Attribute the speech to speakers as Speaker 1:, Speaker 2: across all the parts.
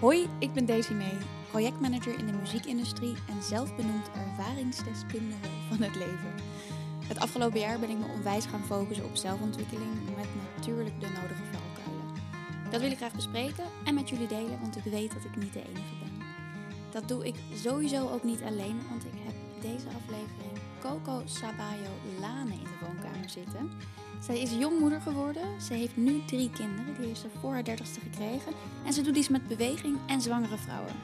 Speaker 1: Hoi, ik ben Daisy May, projectmanager in de muziekindustrie en zelfbenoemd ervaringsdeskundige van het leven. Het afgelopen jaar ben ik me onwijs gaan focussen op zelfontwikkeling met natuurlijk de nodige valkuilen. Dat wil ik graag bespreken en met jullie delen, want ik weet dat ik niet de enige ben. Dat doe ik sowieso ook niet alleen, want ik heb deze aflevering Coco Sabayo Lane in de woonkamer zitten. Zij is jongmoeder geworden. Ze heeft nu drie kinderen. Die heeft ze voor haar dertigste gekregen. En ze doet iets met beweging en zwangere vrouwen.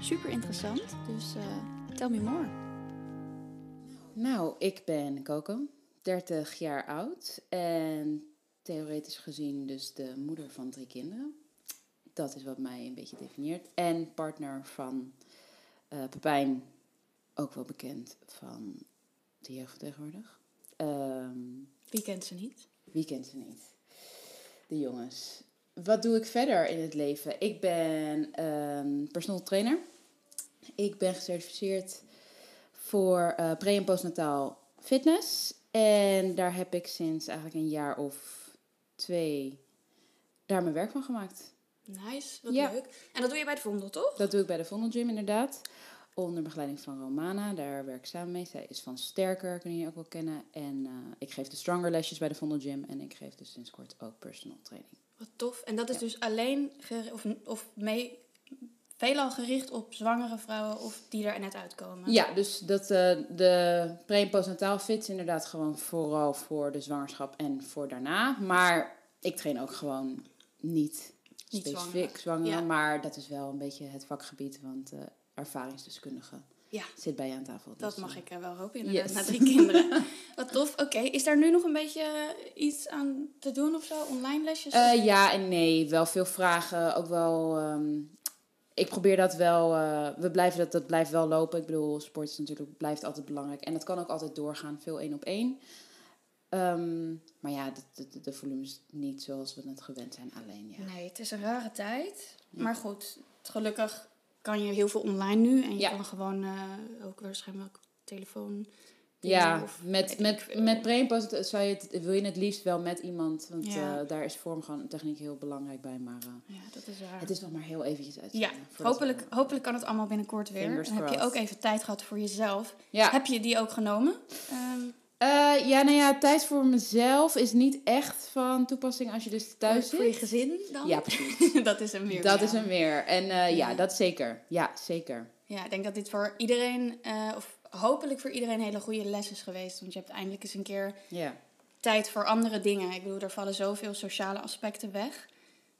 Speaker 1: Super interessant, dus uh, tell me more.
Speaker 2: Nou, ik ben Coco, 30 jaar oud en theoretisch gezien dus de moeder van drie kinderen. Dat is wat mij een beetje definieert. En partner van uh, Pepijn, ook wel bekend van de jeugd tegenwoordig. Um,
Speaker 1: wie kent ze niet?
Speaker 2: Wie kent ze niet? De jongens. Wat doe ik verder in het leven? Ik ben um, personal trainer. Ik ben gecertificeerd voor uh, pre- en postnataal fitness. En daar heb ik sinds eigenlijk een jaar of twee daar mijn werk van gemaakt.
Speaker 1: Nice, wat leuk. En dat doe je bij de Vondel, toch?
Speaker 2: Dat doe ik bij de Vondel Gym, inderdaad. Onder begeleiding van Romana, daar werk ik samen mee. Zij is van Sterker, kun je ook wel kennen. En uh, ik geef de Stronger lesjes bij de Vondel Gym. En ik geef dus sinds kort ook personal training.
Speaker 1: Wat tof. En dat is dus alleen, of, of mee, veelal gericht op zwangere vrouwen of die er net uitkomen?
Speaker 2: Ja, dus dat, uh, de pre- en postnataal fit is inderdaad gewoon vooral voor de zwangerschap en voor daarna. Maar ik train ook gewoon niet, specifiek zwanger, ja. maar dat is wel een beetje het vakgebied, want uh, ervaringsdeskundige ja. zit bij je aan tafel.
Speaker 1: Dat dus, mag ik er wel hopen, inderdaad, yes. na drie kinderen. Wat tof. Oké, is daar nu nog een beetje iets aan te doen of zo? Online lesjes?
Speaker 2: Uh, ja en nee. Wel veel vragen. Ook wel... Um, ik probeer dat wel... Uh, we blijven dat, dat blijft wel lopen. Ik bedoel, sport is natuurlijk, blijft altijd belangrijk. En dat kan ook altijd doorgaan. Veel één op één. Um, maar ja, de, de, de volume is niet zoals we het gewend zijn alleen. Ja.
Speaker 1: Nee, het is een rare tijd. Ja. Maar goed, gelukkig kan je heel veel online nu. En je ja. kan gewoon uh, ook waarschijnlijk telefoon.
Speaker 2: Ja, of, met, met, met pre zou je het, wil je het liefst wel met iemand. Want ja. uh, daar is vorm gewoon techniek heel belangrijk bij. Maar uh,
Speaker 1: ja, dat is waar.
Speaker 2: het is nog maar heel eventjes uit.
Speaker 1: Ja, hopelijk, we... hopelijk kan het allemaal binnenkort weer. Dan heb je ook even tijd gehad voor jezelf. Ja. Heb je die ook genomen? Um,
Speaker 2: uh, ja, nou ja, tijd voor mezelf is niet echt van toepassing als je dus thuis zit.
Speaker 1: Voor je gezin dan?
Speaker 2: Ja, precies.
Speaker 1: dat is een meer.
Speaker 2: Dat ja. is een meer. En uh, ja. ja, dat zeker. Ja, zeker.
Speaker 1: Ja, ik denk dat dit voor iedereen, uh, of hopelijk voor iedereen, een hele goede les is geweest. Want je hebt eindelijk eens een keer
Speaker 2: ja.
Speaker 1: tijd voor andere dingen. Ik bedoel, er vallen zoveel sociale aspecten weg.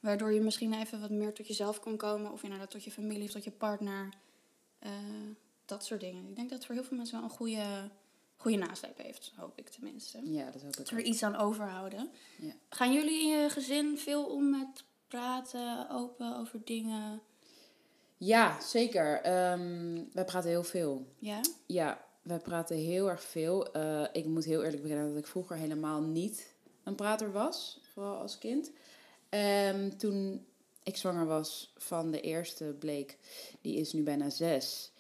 Speaker 1: Waardoor je misschien even wat meer tot jezelf kon komen. Of inderdaad tot je familie of tot je partner. dat soort dingen. Ik denk dat het voor heel veel mensen wel een goede goede nasleep heeft, hoop ik tenminste.
Speaker 2: Ja, dat hoop ik.
Speaker 1: Dat we er iets aan overhouden.
Speaker 2: Ja.
Speaker 1: Gaan jullie in je gezin veel om met praten, open over dingen?
Speaker 2: Ja, zeker. Um, wij praten heel veel.
Speaker 1: Ja?
Speaker 2: Ja, wij praten heel erg veel. Uh, ik moet heel eerlijk bekennen dat ik vroeger helemaal niet een prater was, vooral als kind. Um, toen ik zwanger was van de eerste bleek, die is nu bijna zes,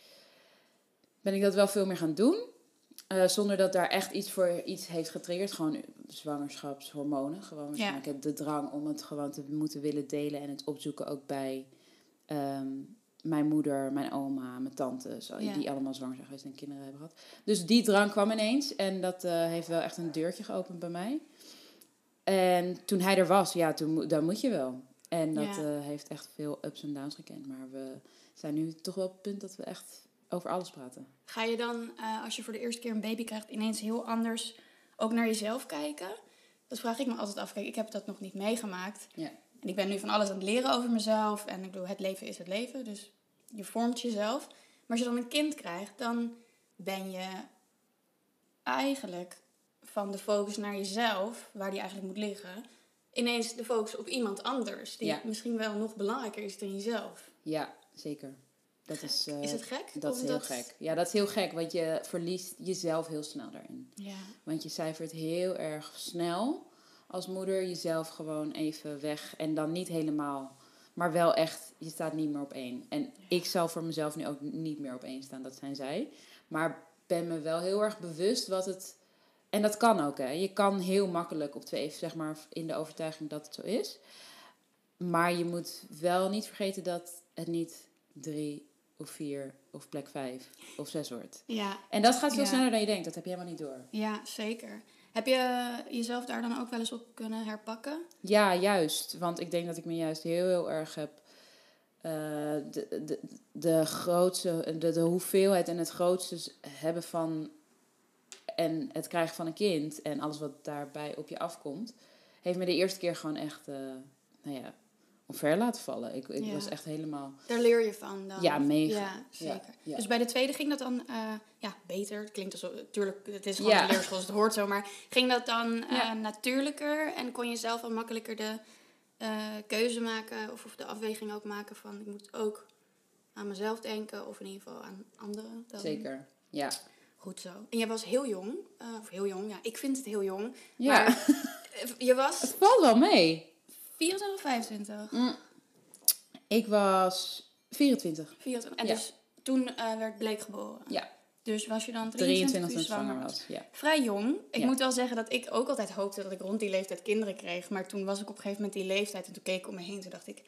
Speaker 2: ben ik dat wel veel meer gaan doen. Uh, zonder dat daar echt iets voor iets heeft getriggerd. Gewoon zwangerschapshormonen. Gewoon waarschijnlijk ja. de drang om het gewoon te moeten willen delen. En het opzoeken ook bij um, mijn moeder, mijn oma, mijn tante. Zo, ja. Die allemaal zwanger zijn geweest en kinderen hebben gehad. Dus die drang kwam ineens. En dat uh, heeft wel echt een deurtje geopend bij mij. En toen hij er was, ja, toen, dan moet je wel. En dat ja. uh, heeft echt veel ups en downs gekend. Maar we zijn nu toch wel op het punt dat we echt over alles praten.
Speaker 1: Ga je dan, uh, als je voor de eerste keer een baby krijgt, ineens heel anders ook naar jezelf kijken? Dat vraag ik me altijd af. Kijk, ik heb dat nog niet meegemaakt.
Speaker 2: Ja.
Speaker 1: En ik ben nu van alles aan het leren over mezelf. En ik bedoel, het leven is het leven. Dus je vormt jezelf. Maar als je dan een kind krijgt, dan ben je eigenlijk van de focus naar jezelf, waar die eigenlijk moet liggen, ineens de focus op iemand anders. Die ja. misschien wel nog belangrijker is dan jezelf.
Speaker 2: Ja, zeker. Dat is, uh,
Speaker 1: is het gek?
Speaker 2: Dat is heel dat... gek. Ja, dat is heel gek, want je verliest jezelf heel snel daarin.
Speaker 1: Ja.
Speaker 2: Want je cijfert heel erg snel als moeder jezelf gewoon even weg. En dan niet helemaal, maar wel echt, je staat niet meer op één. En ja. ik zal voor mezelf nu ook niet meer op één staan, dat zijn zij. Maar ben me wel heel erg bewust wat het... En dat kan ook, hè. Je kan heel makkelijk op twee, zeg maar, in de overtuiging dat het zo is. Maar je moet wel niet vergeten dat het niet drie of vier of plek vijf of zes wordt.
Speaker 1: Ja,
Speaker 2: En dat gaat veel
Speaker 1: Ja.
Speaker 2: sneller dan je denkt. Dat heb je helemaal niet door.
Speaker 1: ja, zeker. Heb je jezelf daar dan ook wel eens op kunnen herpakken?
Speaker 2: Ja, juist. Want ik denk dat ik me juist heel, heel erg heb. eh, de, de, de grootste, de, de hoeveelheid en het grootste hebben van. en het krijgen van een kind en alles wat daarbij op je afkomt. heeft me de eerste keer gewoon echt. eh, nou ja, omver laten vallen. Ik, ik
Speaker 1: Ja.
Speaker 2: was echt helemaal.
Speaker 1: Daar leer je van dan?
Speaker 2: Ja, mega.
Speaker 1: Ja, zeker.
Speaker 2: Ja.
Speaker 1: Dus bij de tweede ging dat dan eh, ja, beter? Het klinkt alsof, natuurlijk, het is gewoon een leerschool, dus het hoort zo. Maar ging dat dan eh, natuurlijker? En kon je zelf al makkelijker de eh, keuze maken? Of, of de afweging ook maken van, ik moet ook aan mezelf denken. Of in ieder geval aan anderen. Dan-
Speaker 2: Zeker. Ja.
Speaker 1: Goed zo. En jij was heel jong. of heel jong, ja. Ik vind het heel jong.
Speaker 2: Ja.
Speaker 1: Maar je was
Speaker 2: Het valt wel mee.
Speaker 1: 24 of 25?
Speaker 2: Mm. Ik was 24.
Speaker 1: 24. En
Speaker 2: Ja.
Speaker 1: dus toen eh, werd Bleek geboren.
Speaker 2: Ja.
Speaker 1: Dus was je dan
Speaker 2: 23
Speaker 1: 23
Speaker 2: toen zwanger was. Ja.
Speaker 1: Vrij jong. Ik
Speaker 2: Ja.
Speaker 1: moet wel zeggen dat ik ook altijd hoopte dat ik rond die leeftijd kinderen kreeg. Maar toen was ik op een gegeven moment die leeftijd en toen keek ik om me heen. Toen dacht ik,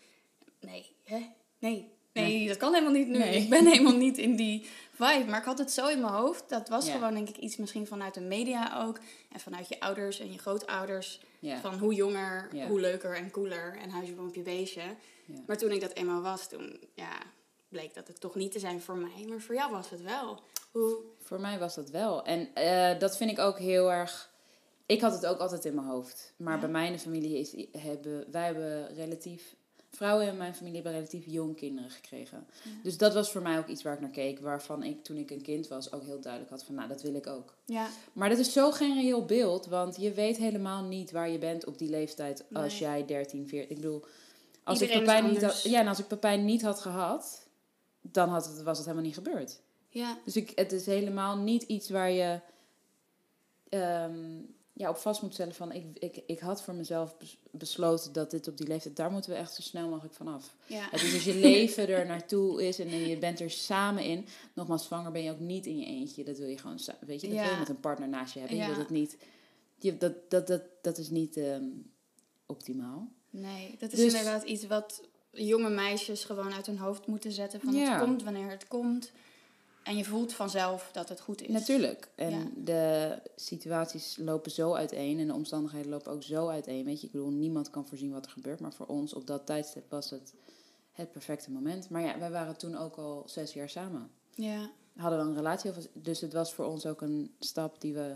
Speaker 1: nee, hè? Nee. Nee, dat kan helemaal niet nu.
Speaker 2: Nee.
Speaker 1: Ik ben helemaal niet in die vibe. Maar ik had het zo in mijn hoofd. Dat was gewoon denk ik iets misschien vanuit de media ook. En vanuit je ouders en je grootouders. Van hoe jonger, hoe leuker en cooler. En huisje, boompje, beestje. Maar toen ik dat eenmaal was, toen ja, bleek dat het toch niet te zijn voor mij. Maar voor jou was het wel. Hoe,
Speaker 2: Voor mij was dat wel. En eh, dat vind ik ook heel erg. Ik had het ook altijd in mijn hoofd. Maar
Speaker 1: Ja.
Speaker 2: bij mij in de familie is, hebben wij hebben relatief. Vrouwen in mijn familie hebben relatief jong kinderen gekregen.
Speaker 1: Ja.
Speaker 2: Dus dat was voor mij ook iets waar ik naar keek. Waarvan ik toen ik een kind was ook heel duidelijk had van nou dat wil ik ook.
Speaker 1: ja,
Speaker 2: Maar dat is zo geen reëel beeld. Want je weet helemaal niet waar je bent op die leeftijd als
Speaker 1: Nee.
Speaker 2: jij 13, 14. Ik bedoel, als
Speaker 1: Iedereen
Speaker 2: ik
Speaker 1: is
Speaker 2: Pepijn niet had, ja, en als ik Pepijn niet had gehad, dan had het, was het helemaal niet gebeurd.
Speaker 1: ja,
Speaker 2: Dus ik, het is helemaal niet iets waar je ehm, ja, op vast moet stellen van... Ik, ik, ik had voor mezelf bes- besloten dat dit op die leeftijd... Daar moeten we echt zo snel mogelijk vanaf.
Speaker 1: ja.
Speaker 2: Het is als je leven er naartoe is en je bent er samen in. Nogmaals, zwanger ben je ook niet in je eentje. Dat wil je gewoon, weet je, dat
Speaker 1: Ja.
Speaker 2: wil je met een partner naast je hebben. Je wilt het niet... Je, dat, dat, dat, dat is niet ehm, optimaal.
Speaker 1: Nee, dat is
Speaker 2: Dus-
Speaker 1: inderdaad iets wat jonge meisjes gewoon uit hun hoofd moeten zetten. Van het komt wanneer het komt. En je voelt vanzelf dat het goed is.
Speaker 2: Natuurlijk. En
Speaker 1: Ja.
Speaker 2: de situaties lopen zo uiteen en de omstandigheden lopen ook zo uiteen. Weet je, ik bedoel, niemand kan voorzien wat er gebeurt. Maar voor ons op dat tijdstip was het het perfecte moment. Maar ja, wij waren toen ook al zes jaar samen.
Speaker 1: Ja,
Speaker 2: Hadden we een relatie, dus het was voor ons ook een stap die we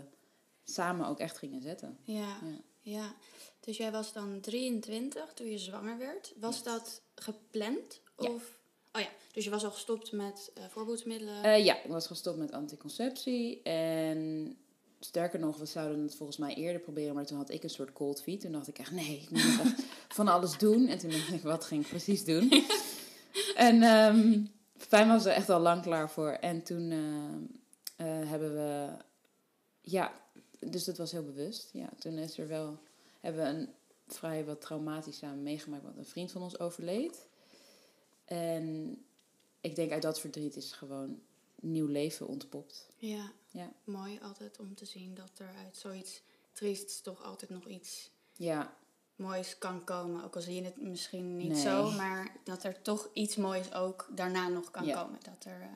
Speaker 2: samen ook echt gingen zetten.
Speaker 1: ja,
Speaker 2: Ja.
Speaker 1: ja. Dus jij was dan 23 toen je zwanger werd. Was dat gepland?
Speaker 2: Ja.
Speaker 1: Oh ja, dus je was al gestopt met eh voorboedsmiddelen.
Speaker 2: Eh, ja, ik was gestopt met anticonceptie. En sterker nog, we zouden het volgens mij eerder proberen. Maar toen had ik een soort cold feet. Toen dacht ik echt, nee, ik moet echt van alles doen. En toen dacht ik, wat ging ik precies doen? en ehm Pijn was er echt al lang klaar voor. En toen eh, hebben we... Ja, dus dat was heel bewust. Ja, toen is er wel... Hebben we een vrij wat traumatisch samen meegemaakt. Want een vriend van ons overleed. En ik denk uit dat verdriet is gewoon nieuw leven ontpopt.
Speaker 1: ja.
Speaker 2: Ja.
Speaker 1: mooi altijd om te zien dat er uit zoiets triests toch altijd nog iets
Speaker 2: Ja,
Speaker 1: moois kan komen. Ook al zie je het misschien niet
Speaker 2: Nee.
Speaker 1: zo, maar dat er toch iets moois ook daarna nog kan
Speaker 2: Ja.
Speaker 1: komen. Dat er eh,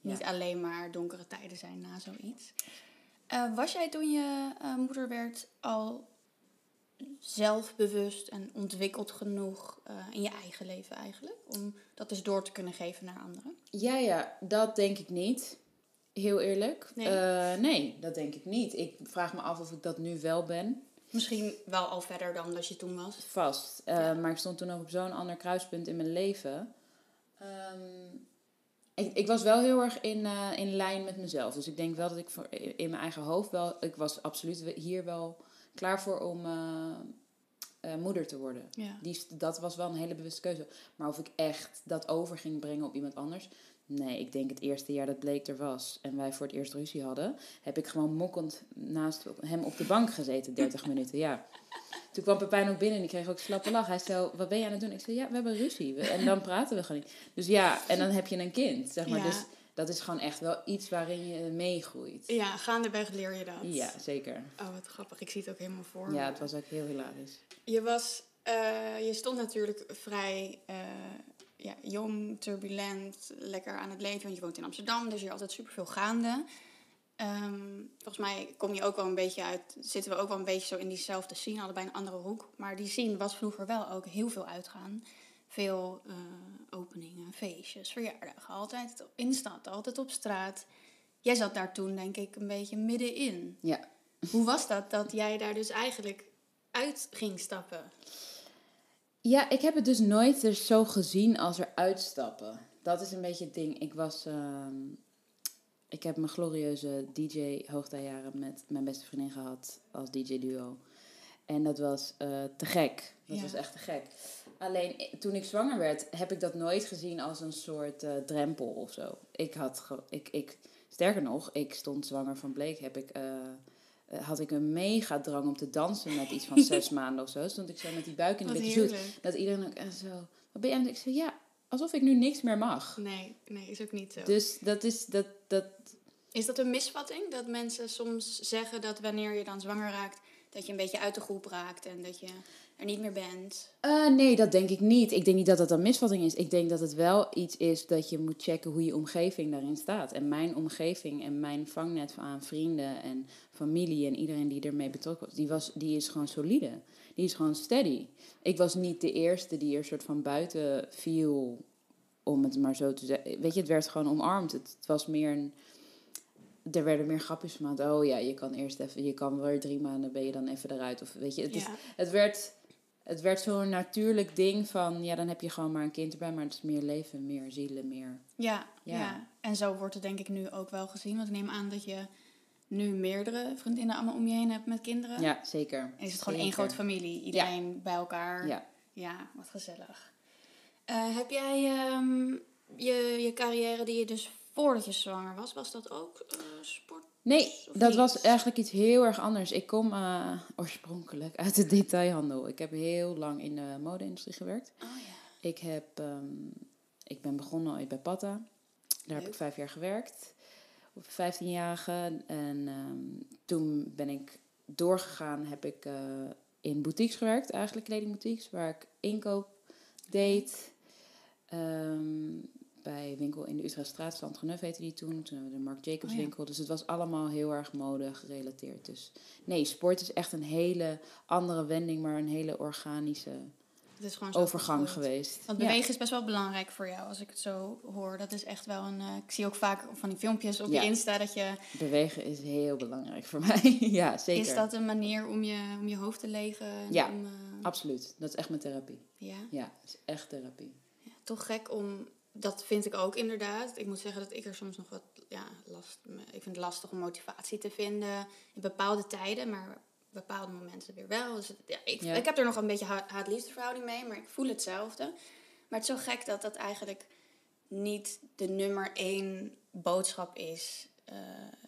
Speaker 1: niet
Speaker 2: Ja.
Speaker 1: alleen maar donkere tijden zijn na zoiets. Eh, was jij toen je eh, moeder werd al zelfbewust en ontwikkeld genoeg eh, in je eigen leven eigenlijk? Om dat dus door te kunnen geven naar anderen?
Speaker 2: ja, ja, dat denk ik niet. Heel eerlijk.
Speaker 1: Nee.
Speaker 2: Nee. nee, dat denk ik niet. Ik vraag me af of ik dat nu wel ben.
Speaker 1: Misschien wel al verder dan dat je toen was.
Speaker 2: Vast. Eh,
Speaker 1: Ja.
Speaker 2: Maar ik stond toen ook op zo'n ander kruispunt in mijn leven. Ehm, ik, ik was wel heel erg in, eh, in lijn met mezelf. Dus ik denk wel dat ik voor, in mijn eigen hoofd wel... Ik was absoluut hier wel klaar voor om eh, eh, moeder te worden.
Speaker 1: Ja.
Speaker 2: Die, dat was wel een hele bewuste keuze. Maar of ik echt dat over ging brengen op iemand anders... Nee, ik denk het eerste jaar dat Bleek er was en wij voor het eerst ruzie hadden... heb ik gewoon mokkend naast hem op de bank gezeten, 30 minuten. Ja. Toen kwam Pepijn ook binnen en die kreeg ook slappe lach. Hij zei, wat ben je aan het doen? Ik zei, ja, we hebben ruzie. En dan praten we gewoon niet. Dus ja, en dan heb je een kind, zeg maar.
Speaker 1: Ja.
Speaker 2: Dus dat is gewoon echt wel iets waarin je meegroeit.
Speaker 1: Ja, gaandeweg leer je dat.
Speaker 2: Ja, zeker.
Speaker 1: Oh, wat grappig. Ik zie het ook helemaal voor me.
Speaker 2: Ja, het was ook heel hilarisch.
Speaker 1: Je was, eh, je stond natuurlijk vrij eh, ja, jong, turbulent, lekker aan het leven. Want je woont in Amsterdam, dus je is altijd superveel gaande. Ehm, volgens mij kom je ook wel een beetje uit, zitten we ook wel een beetje zo in diezelfde scene, allebei een andere hoek. Maar die scene was vroeger wel ook heel veel uitgaan. Veel eh, openingen, feestjes, verjaardagen. Altijd in stad, altijd op straat. Jij zat daar toen, denk ik, een beetje middenin.
Speaker 2: Ja.
Speaker 1: Hoe was dat, dat jij daar dus eigenlijk uit ging stappen?
Speaker 2: Ja, ik heb het dus nooit er zo gezien als er uitstappen. Dat is een beetje het ding. Ik was... ehm, ik heb mijn glorieuze DJ-hoogtijjaren met mijn beste vriendin gehad als DJ-duo. En dat was eh, te gek. Dat
Speaker 1: Ja.
Speaker 2: was echt te gek. Alleen eh, toen ik zwanger werd, heb ik dat nooit gezien als een soort eh, drempel of zo. Ik had, ge- ik, ik, sterker nog, ik stond zwanger van Bleek, heb ik, eh, had ik een mega drang om te dansen met iets van zes maanden of zo. Stond ik zo met die buik in de zoet. Dat iedereen ook echt zo, wat ben je Ik zei, ja, alsof ik nu niks meer mag.
Speaker 1: Nee, nee, is ook niet zo.
Speaker 2: Dus dat is, dat, dat,
Speaker 1: Is dat een misvatting? Dat mensen soms zeggen dat wanneer je dan zwanger raakt, dat je een beetje uit de groep raakt en dat je er niet meer bent?
Speaker 2: Eh, nee, dat denk ik niet. Ik denk niet dat dat een misvatting is. Ik denk dat het wel iets is dat je moet checken hoe je omgeving daarin staat. En mijn omgeving en mijn vangnet aan vrienden en familie en iedereen die ermee betrokken was, die, was, die is gewoon solide. Die is gewoon steady. Ik was niet de eerste die er soort van buiten viel, om het maar zo te zeggen. Weet je, het werd gewoon omarmd. Het, het was meer een... Er werden meer grapjes gemaakt. Oh ja, je kan eerst even, je kan weer drie maanden, ben je dan even eruit. Of weet je, het is, het werd, het werd zo'n natuurlijk ding van, ja, dan heb je gewoon maar een kind erbij, maar het is meer leven, meer zielen, meer.
Speaker 1: Ja, ja.
Speaker 2: Ja.
Speaker 1: En zo wordt het denk ik nu ook wel gezien. Want ik neem aan dat je nu meerdere vriendinnen allemaal om je heen hebt met kinderen.
Speaker 2: Ja, zeker.
Speaker 1: En is het gewoon één grote familie. Iedereen bij elkaar.
Speaker 2: Ja.
Speaker 1: Ja, wat gezellig. Eh, heb jij ehm, je, je carrière die je dus voordat je zwanger was, was dat ook eh, sport?
Speaker 2: Nee, dat was eigenlijk iets heel erg anders. Ik kom eh, oorspronkelijk uit de detailhandel. Ik heb heel lang in de mode-industrie gewerkt.
Speaker 1: Oh ja.
Speaker 2: Ik, heb, ehm, ik ben begonnen ooit bij Patta. Daar heb ik vijf jaar gewerkt. Op 15-jarige. En ehm, toen ben ik doorgegaan, heb ik eh, in boutiques gewerkt. Eigenlijk kledingboutiques, waar ik inkoop deed. Ehm, bij winkel in de Utrechtstraat, Stand Geneuf heette die toen. Toen hebben we de Marc Jacobs
Speaker 1: Oh ja.
Speaker 2: winkel. Dus het was allemaal heel erg mode gerelateerd. Dus nee, sport is echt een hele andere wending, maar een hele organische
Speaker 1: Het is
Speaker 2: overgang geweest.
Speaker 1: Want
Speaker 2: Ja.
Speaker 1: bewegen is best wel belangrijk voor jou, als ik het zo hoor. Dat is echt wel een... eh, ik zie ook vaak van die filmpjes op
Speaker 2: Ja.
Speaker 1: je Insta dat je...
Speaker 2: Bewegen is heel belangrijk voor mij. ja, zeker.
Speaker 1: Is dat een manier om je, om je hoofd te legen? en
Speaker 2: Ja.
Speaker 1: Om, eh,
Speaker 2: Absoluut. Dat is echt mijn therapie.
Speaker 1: ja?
Speaker 2: Ja, het is echt therapie.
Speaker 1: Ja, toch gek om. Dat vind ik ook inderdaad. Ik moet zeggen dat ik er soms nog wat ja, last. Ik vind het lastig om motivatie te vinden in bepaalde tijden, maar bepaalde momenten weer wel. Dus ja, ik,
Speaker 2: Ja.
Speaker 1: ik heb er nog een beetje ha- haat-liefde verhouding mee, maar ik voel hetzelfde. Maar het is zo gek dat dat eigenlijk niet de nummer één boodschap is, eh,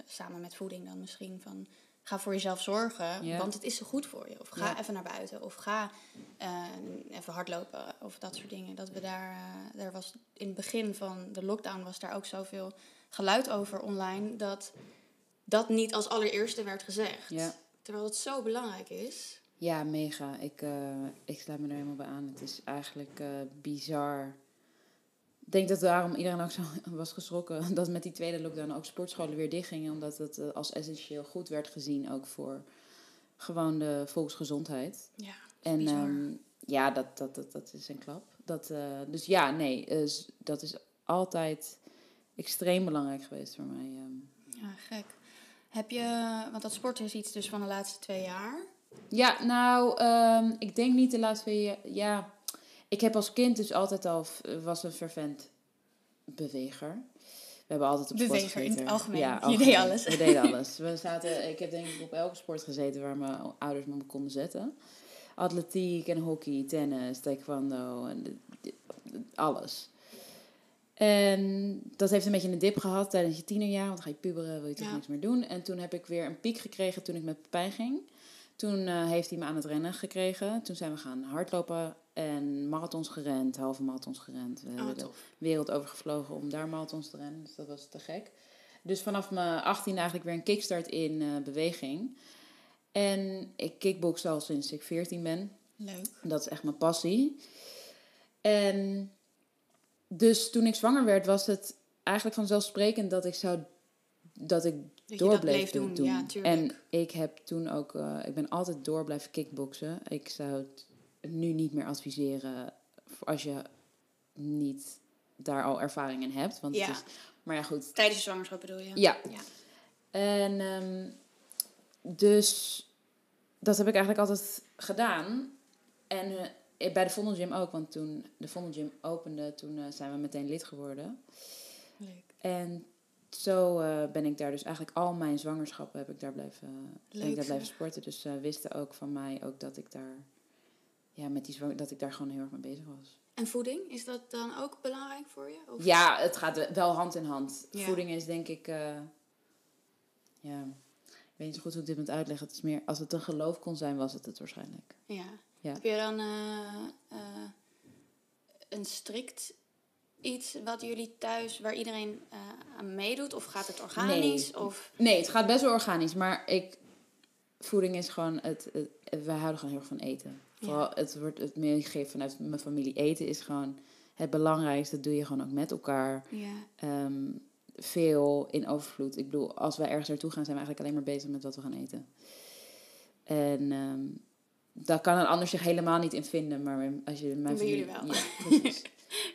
Speaker 1: samen met voeding dan misschien van. Ga voor jezelf zorgen, want het is zo goed voor je. Of ga even naar buiten. Of ga eh, even hardlopen of dat soort dingen. Dat we daar, eh, daar was in het begin van de lockdown was daar ook zoveel geluid over online dat dat niet als allereerste werd gezegd. Terwijl het zo belangrijk is.
Speaker 2: Ja, mega. Ik, eh, ik sluit me er helemaal bij aan. Het is eigenlijk bizar. Ik denk dat daarom iedereen ook zo was geschrokken dat met die tweede lockdown ook sportscholen weer dichtgingen. Omdat het eh, als essentieel goed werd gezien ook voor gewoon de volksgezondheid.
Speaker 1: Ja,
Speaker 2: En ehm, ja, dat, dat, dat, dat is een klap. Dat, eh, dus ja, nee, s- dat is altijd extreem belangrijk geweest voor mij. ehm.
Speaker 1: ja, gek. Heb je, want dat sporten is iets dus van de laatste twee jaar.
Speaker 2: Ja, nou, ehm, ik denk niet de laatste twee jaar. Ja, ik heb als kind dus altijd al f- was een fervent beweger. We hebben altijd op sport
Speaker 1: Beweger in het
Speaker 2: gezeten.
Speaker 1: algemeen.
Speaker 2: Ja,
Speaker 1: Je deed alles.
Speaker 2: We deden alles. We zaten, ik heb denk ik op elke sport gezeten waar mijn ouders me konden zetten. Atletiek en hockey, tennis, taekwondo en alles. En dat heeft een beetje een dip gehad tijdens je tienerjaar, want dan ga je puberen, wil je toch
Speaker 1: Ja.
Speaker 2: niks meer doen. En toen heb ik weer een piek gekregen toen ik met Pepijn ging. Toen eh, heeft hij me aan het rennen gekregen. Toen zijn we gaan hardlopen en marathons gerend, halve marathons gerend. We
Speaker 1: Oh,
Speaker 2: hebben de wereld over gevlogen om daar marathons te rennen. Dus dat was te gek. Dus vanaf mijn 18 eigenlijk weer een kickstart in eh, beweging. En ik kickbox al sinds ik 14 ben.
Speaker 1: Leuk.
Speaker 2: Dat is echt mijn passie. En dus toen ik zwanger werd, was het eigenlijk vanzelfsprekend dat ik zou dat ik
Speaker 1: Dat
Speaker 2: door bleef
Speaker 1: doen.
Speaker 2: doen.
Speaker 1: Ja, tuurlijk.
Speaker 2: en ik heb toen ook, eh, ik ben altijd door blijven kickboksen. Ik zou het nu niet meer adviseren als je niet daar al ervaring in hebt. Want
Speaker 1: Ja.
Speaker 2: het is, maar ja, goed.
Speaker 1: Tijdens je zwangerschap bedoel je?
Speaker 2: Ja.
Speaker 1: Ja.
Speaker 2: En ehm, dus dat heb ik eigenlijk altijd gedaan. En eh, bij de Vondel Gym ook, want toen de Vondel Gym opende, toen eh, zijn we meteen lid geworden.
Speaker 1: Leuk.
Speaker 2: En zo eh, ben ik daar dus eigenlijk al mijn zwangerschappen heb ik daar blijven, ben
Speaker 1: Leuk,
Speaker 2: ik daar blijven sporten. Dus ze wisten ook van mij ook dat ik daar, ja, met die zwang, dat ik daar gewoon heel erg mee bezig was.
Speaker 1: En voeding, is dat dan ook belangrijk voor je? Of?
Speaker 2: Ja, het gaat wel hand in hand.
Speaker 1: Ja.
Speaker 2: Voeding is denk ik, eh, ja, ik weet niet zo goed hoe ik dit moet uitleggen. Het is meer, als het een geloof kon zijn, was het het waarschijnlijk.
Speaker 1: Ja.
Speaker 2: Ja.
Speaker 1: Heb je dan eh, eh, een strikt iets wat jullie thuis, waar iedereen eh, aan meedoet? Of gaat het organisch?
Speaker 2: Nee.
Speaker 1: Of,
Speaker 2: Nee, het gaat best wel organisch, maar ik, voeding is gewoon, het, het, wij houden gewoon heel erg van eten.
Speaker 1: Ja.
Speaker 2: Vooral het wordt het meegegeven vanuit mijn familie. Eten is gewoon het belangrijkste. Dat doe je gewoon ook met elkaar.
Speaker 1: ja.
Speaker 2: Ehm, veel in overvloed. Ik bedoel, als wij ergens naartoe gaan, zijn we eigenlijk alleen maar bezig met wat we gaan eten. En ehm daar kan een ander zich helemaal niet in vinden. Maar als je mijn
Speaker 1: Bij
Speaker 2: familie...
Speaker 1: jullie wel.
Speaker 2: Ja, precies.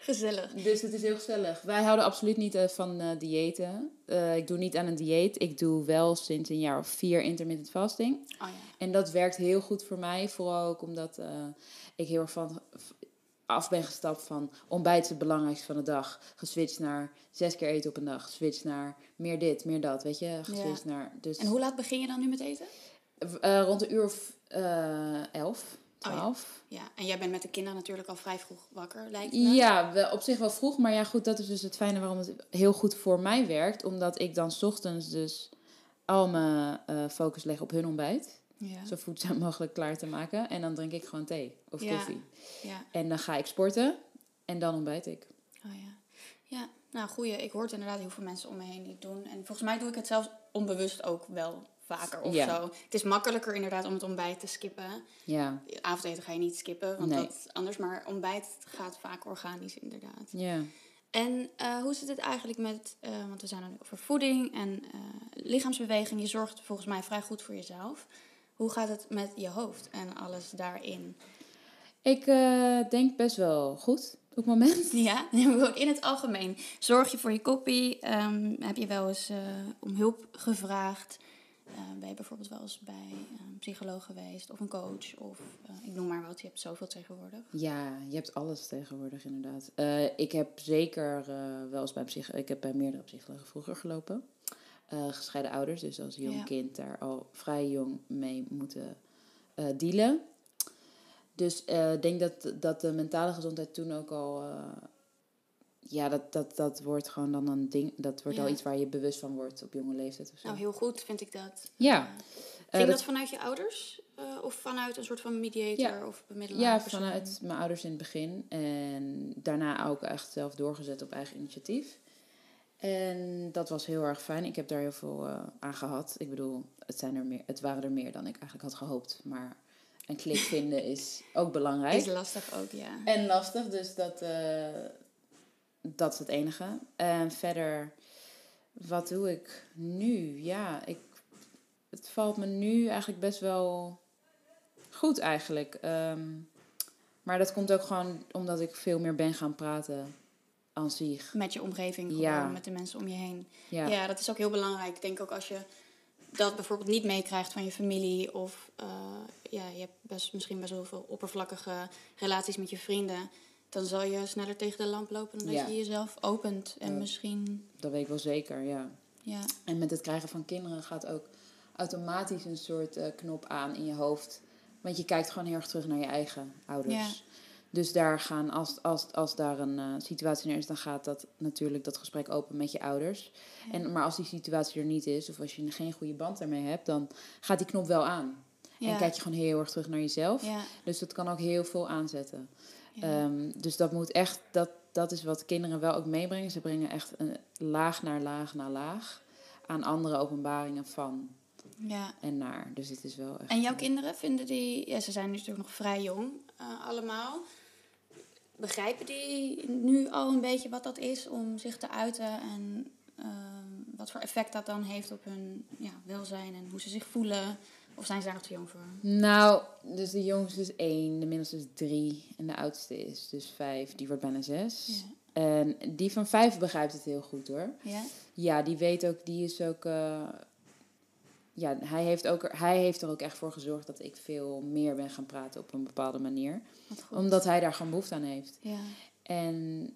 Speaker 1: Gezellig.
Speaker 2: Dus het is heel gezellig. Wij houden absoluut niet eh, van uh, diëten. Eh, ik doe niet aan een dieet. Ik doe wel sinds een jaar of vier intermittent fasting.
Speaker 1: Oh, ja.
Speaker 2: En dat werkt heel goed voor mij. Vooral ook omdat ik heel erg van af ben gestapt van ontbijt is het belangrijkste van de dag. Geswitcht naar zes keer eten op een dag. Geswitcht naar meer dit, meer dat. Weet je, geswitcht naar... Dus...
Speaker 1: En hoe laat begin je dan nu met eten?
Speaker 2: rond een uur of elf.
Speaker 1: 12. Ja. en jij bent met de kinderen natuurlijk al vrij vroeg wakker, lijkt me.
Speaker 2: Ja, op zich wel vroeg. Maar ja, goed, dat is dus het fijne waarom het heel goed voor mij werkt. Omdat ik dan ochtends dus al mijn eh, focus leg op hun ontbijt. Zo voedzaam mogelijk klaar te maken. En dan drink ik gewoon thee of koffie.
Speaker 1: Ja.
Speaker 2: En dan ga ik sporten en dan ontbijt ik.
Speaker 1: Oh ja. Ja, nou goeie. Ik hoor het inderdaad heel veel mensen om me heen die het doen. En volgens mij doe ik het zelfs onbewust ook wel vaker of
Speaker 2: Ja.
Speaker 1: zo. Het is makkelijker inderdaad om het ontbijt te skippen.
Speaker 2: Ja,
Speaker 1: Avondeten ga je niet skippen, want
Speaker 2: Nee.
Speaker 1: dat anders. Maar ontbijt gaat vaak organisch inderdaad.
Speaker 2: ja.
Speaker 1: En eh, hoe zit het eigenlijk met, eh, want we zijn er nu over voeding en eh, lichaamsbeweging. Je zorgt volgens mij vrij goed voor jezelf. Hoe gaat het met je hoofd en alles daarin?
Speaker 2: Ik denk best wel goed op het moment.
Speaker 1: Ja, in het algemeen. Zorg je voor je koppie? Ehm, heb je wel eens om hulp gevraagd? Eh, ben je bijvoorbeeld wel eens bij een psycholoog geweest of een coach? Of eh, ik noem maar wat, je hebt zoveel tegenwoordig.
Speaker 2: Ja, je hebt alles tegenwoordig inderdaad. Eh, ik heb zeker wel eens bij psych ik heb bij meerdere psychologen vroeger gelopen. Gescheiden ouders, dus als jong
Speaker 1: Ja.
Speaker 2: kind daar al vrij jong mee moeten dealen. Dus ik denk dat, dat de mentale gezondheid toen ook al. Ja, dat, dat, dat wordt gewoon dan een ding. Dat wordt
Speaker 1: Ja.
Speaker 2: al iets waar je bewust van wordt op jonge leeftijd of zo.
Speaker 1: Nou, heel goed vind ik dat.
Speaker 2: Ja.
Speaker 1: Eh,
Speaker 2: Eh,
Speaker 1: ging
Speaker 2: dat-
Speaker 1: dat vanuit je ouders? Eh, of vanuit een soort van mediator
Speaker 2: Ja.
Speaker 1: of bemiddelaar?
Speaker 2: Ja,
Speaker 1: persoon?
Speaker 2: vanuit mijn ouders in het begin. En daarna ook echt zelf doorgezet op eigen initiatief. En dat was heel erg fijn. Ik heb daar heel veel aan gehad. Ik bedoel, het, zijn er meer, het waren er meer dan ik eigenlijk had gehoopt. Maar een klik vinden is ook belangrijk.
Speaker 1: Is lastig ook, ja.
Speaker 2: En lastig, dus dat, dat is het enige. En verder, wat doe ik nu? Ja, ik, het valt me nu eigenlijk best wel goed eigenlijk. Ehm, maar dat komt ook gewoon omdat ik veel meer ben gaan praten aan zich.
Speaker 1: Met je omgeving, gewoon,
Speaker 2: Ja.
Speaker 1: met de mensen om je heen.
Speaker 2: Ja,
Speaker 1: Ja. dat is ook heel belangrijk. Ik denk ook als je dat bijvoorbeeld niet meekrijgt van je familie... of eh, ja, je hebt best, misschien best wel veel oppervlakkige relaties met je vrienden... dan zal je sneller tegen de lamp lopen dan dat
Speaker 2: Ja.
Speaker 1: je jezelf opent. En
Speaker 2: Ja.
Speaker 1: misschien,
Speaker 2: dat weet ik wel zeker, ja.
Speaker 1: ja,
Speaker 2: En met het krijgen van kinderen gaat ook automatisch een soort eh, knop aan in je hoofd. Want je kijkt gewoon heel erg terug naar je eigen ouders.
Speaker 1: Ja.
Speaker 2: Dus daar gaan, als, als, als daar een eh, situatie neer is, dan gaat dat natuurlijk dat gesprek open met je ouders. En, maar als die situatie er niet is, of als je geen goede band daarmee hebt, dan gaat die knop wel aan.
Speaker 1: ja,
Speaker 2: En kijk je gewoon heel erg terug naar jezelf.
Speaker 1: ja,
Speaker 2: Dus dat kan ook heel veel aanzetten.
Speaker 1: Ja.
Speaker 2: Ehm, dus dat moet echt, dat, dat is wat kinderen wel ook meebrengen. Ze brengen echt een laag naar laag naar laag aan andere openbaringen van
Speaker 1: ja.
Speaker 2: en naar. Dus het is wel echt.
Speaker 1: En jouw kinderen vinden die, ja, ze zijn natuurlijk nog vrij jong, eh, allemaal. begrijpen die nu al een beetje wat dat is om zich te uiten en ehm, wat voor effect dat dan heeft op hun ja, welzijn en hoe ze zich voelen? Of zijn ze daar nog te jong voor?
Speaker 2: Nou, dus de jongste is één, de middelste is drie en de oudste is dus vijf. Die wordt bijna zes.
Speaker 1: Ja.
Speaker 2: En die van vijf begrijpt het heel goed hoor.
Speaker 1: Ja?
Speaker 2: Ja, die weet ook, die is ook. eh, ja, hij heeft, ook, er- hij heeft er ook echt voor gezorgd dat ik veel meer ben gaan praten op een bepaalde manier. Omdat hij daar gewoon behoefte aan heeft.
Speaker 1: Ja.
Speaker 2: En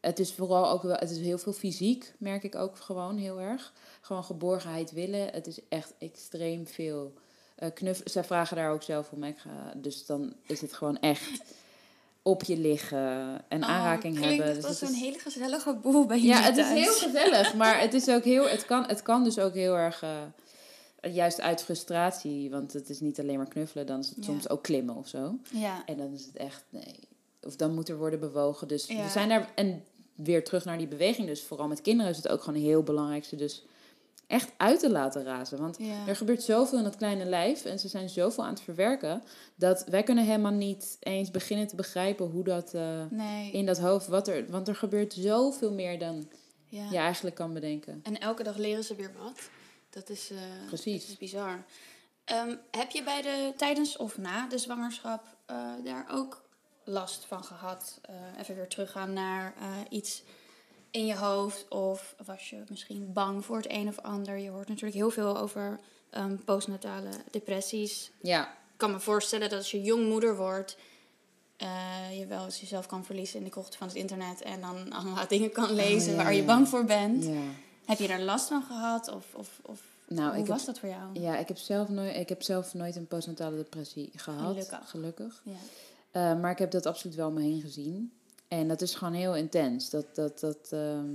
Speaker 2: het is vooral ook wel, het is heel veel fysiek, merk ik ook gewoon heel erg. Gewoon geborgenheid willen. Het is echt extreem veel eh knuff. Zij vragen daar ook zelf om. Ik ga, dus dan is het gewoon echt op je liggen en aanraking
Speaker 1: Oh, klinkt
Speaker 2: hebben. Dus
Speaker 1: een
Speaker 2: is-
Speaker 1: hele gezellige boel bij
Speaker 2: ja,
Speaker 1: jullie
Speaker 2: het is heel gezellig, maar het is ook heel, het kan, het kan dus ook heel erg, eh, juist uit frustratie, want het is niet alleen maar knuffelen, dan is het
Speaker 1: Ja.
Speaker 2: soms ook klimmen of zo.
Speaker 1: Ja.
Speaker 2: En dan is het echt, nee, of dan moet er worden bewogen. Dus
Speaker 1: Ja.
Speaker 2: we zijn daar, en weer terug naar die beweging, dus vooral met kinderen is het ook gewoon heel belangrijk ze dus echt uit te laten razen. Want
Speaker 1: Ja.
Speaker 2: er gebeurt zoveel in dat kleine lijf en ze zijn zoveel aan het verwerken, dat wij kunnen helemaal niet eens beginnen te begrijpen hoe dat... eh,
Speaker 1: Nee.
Speaker 2: in dat hoofd, wat er, want er gebeurt zoveel meer dan
Speaker 1: ja.
Speaker 2: je eigenlijk kan bedenken.
Speaker 1: En elke dag leren ze weer wat. Dat is, eh,
Speaker 2: Precies.
Speaker 1: Dat is bizar. Ehm, heb je bij de, tijdens of na de zwangerschap eh, daar ook last van gehad? Eh, even weer teruggaan naar iets in je hoofd. Of was je misschien bang voor het een of ander? Je hoort natuurlijk heel veel over ehm, postnatale depressies.
Speaker 2: Ja,
Speaker 1: Ik kan me voorstellen dat als je jong moeder wordt... eh, je wel eens jezelf kan verliezen in de krochten van het internet... en dan allemaal dingen kan lezen
Speaker 2: Oh, ja,
Speaker 1: waar je bang voor bent.
Speaker 2: ja.
Speaker 1: Heb je daar last van gehad? Of, of, of
Speaker 2: Nou,
Speaker 1: hoe was
Speaker 2: heb,
Speaker 1: dat voor jou?
Speaker 2: ja, ik heb, zelf nooit, ik heb zelf nooit een postnatale depressie gehad.
Speaker 1: Gelukkig.
Speaker 2: Gelukkig.
Speaker 1: Ja.
Speaker 2: Eh, maar ik heb dat absoluut wel om me heen gezien. En dat is gewoon heel intens. Dat, dat, dat, ehm,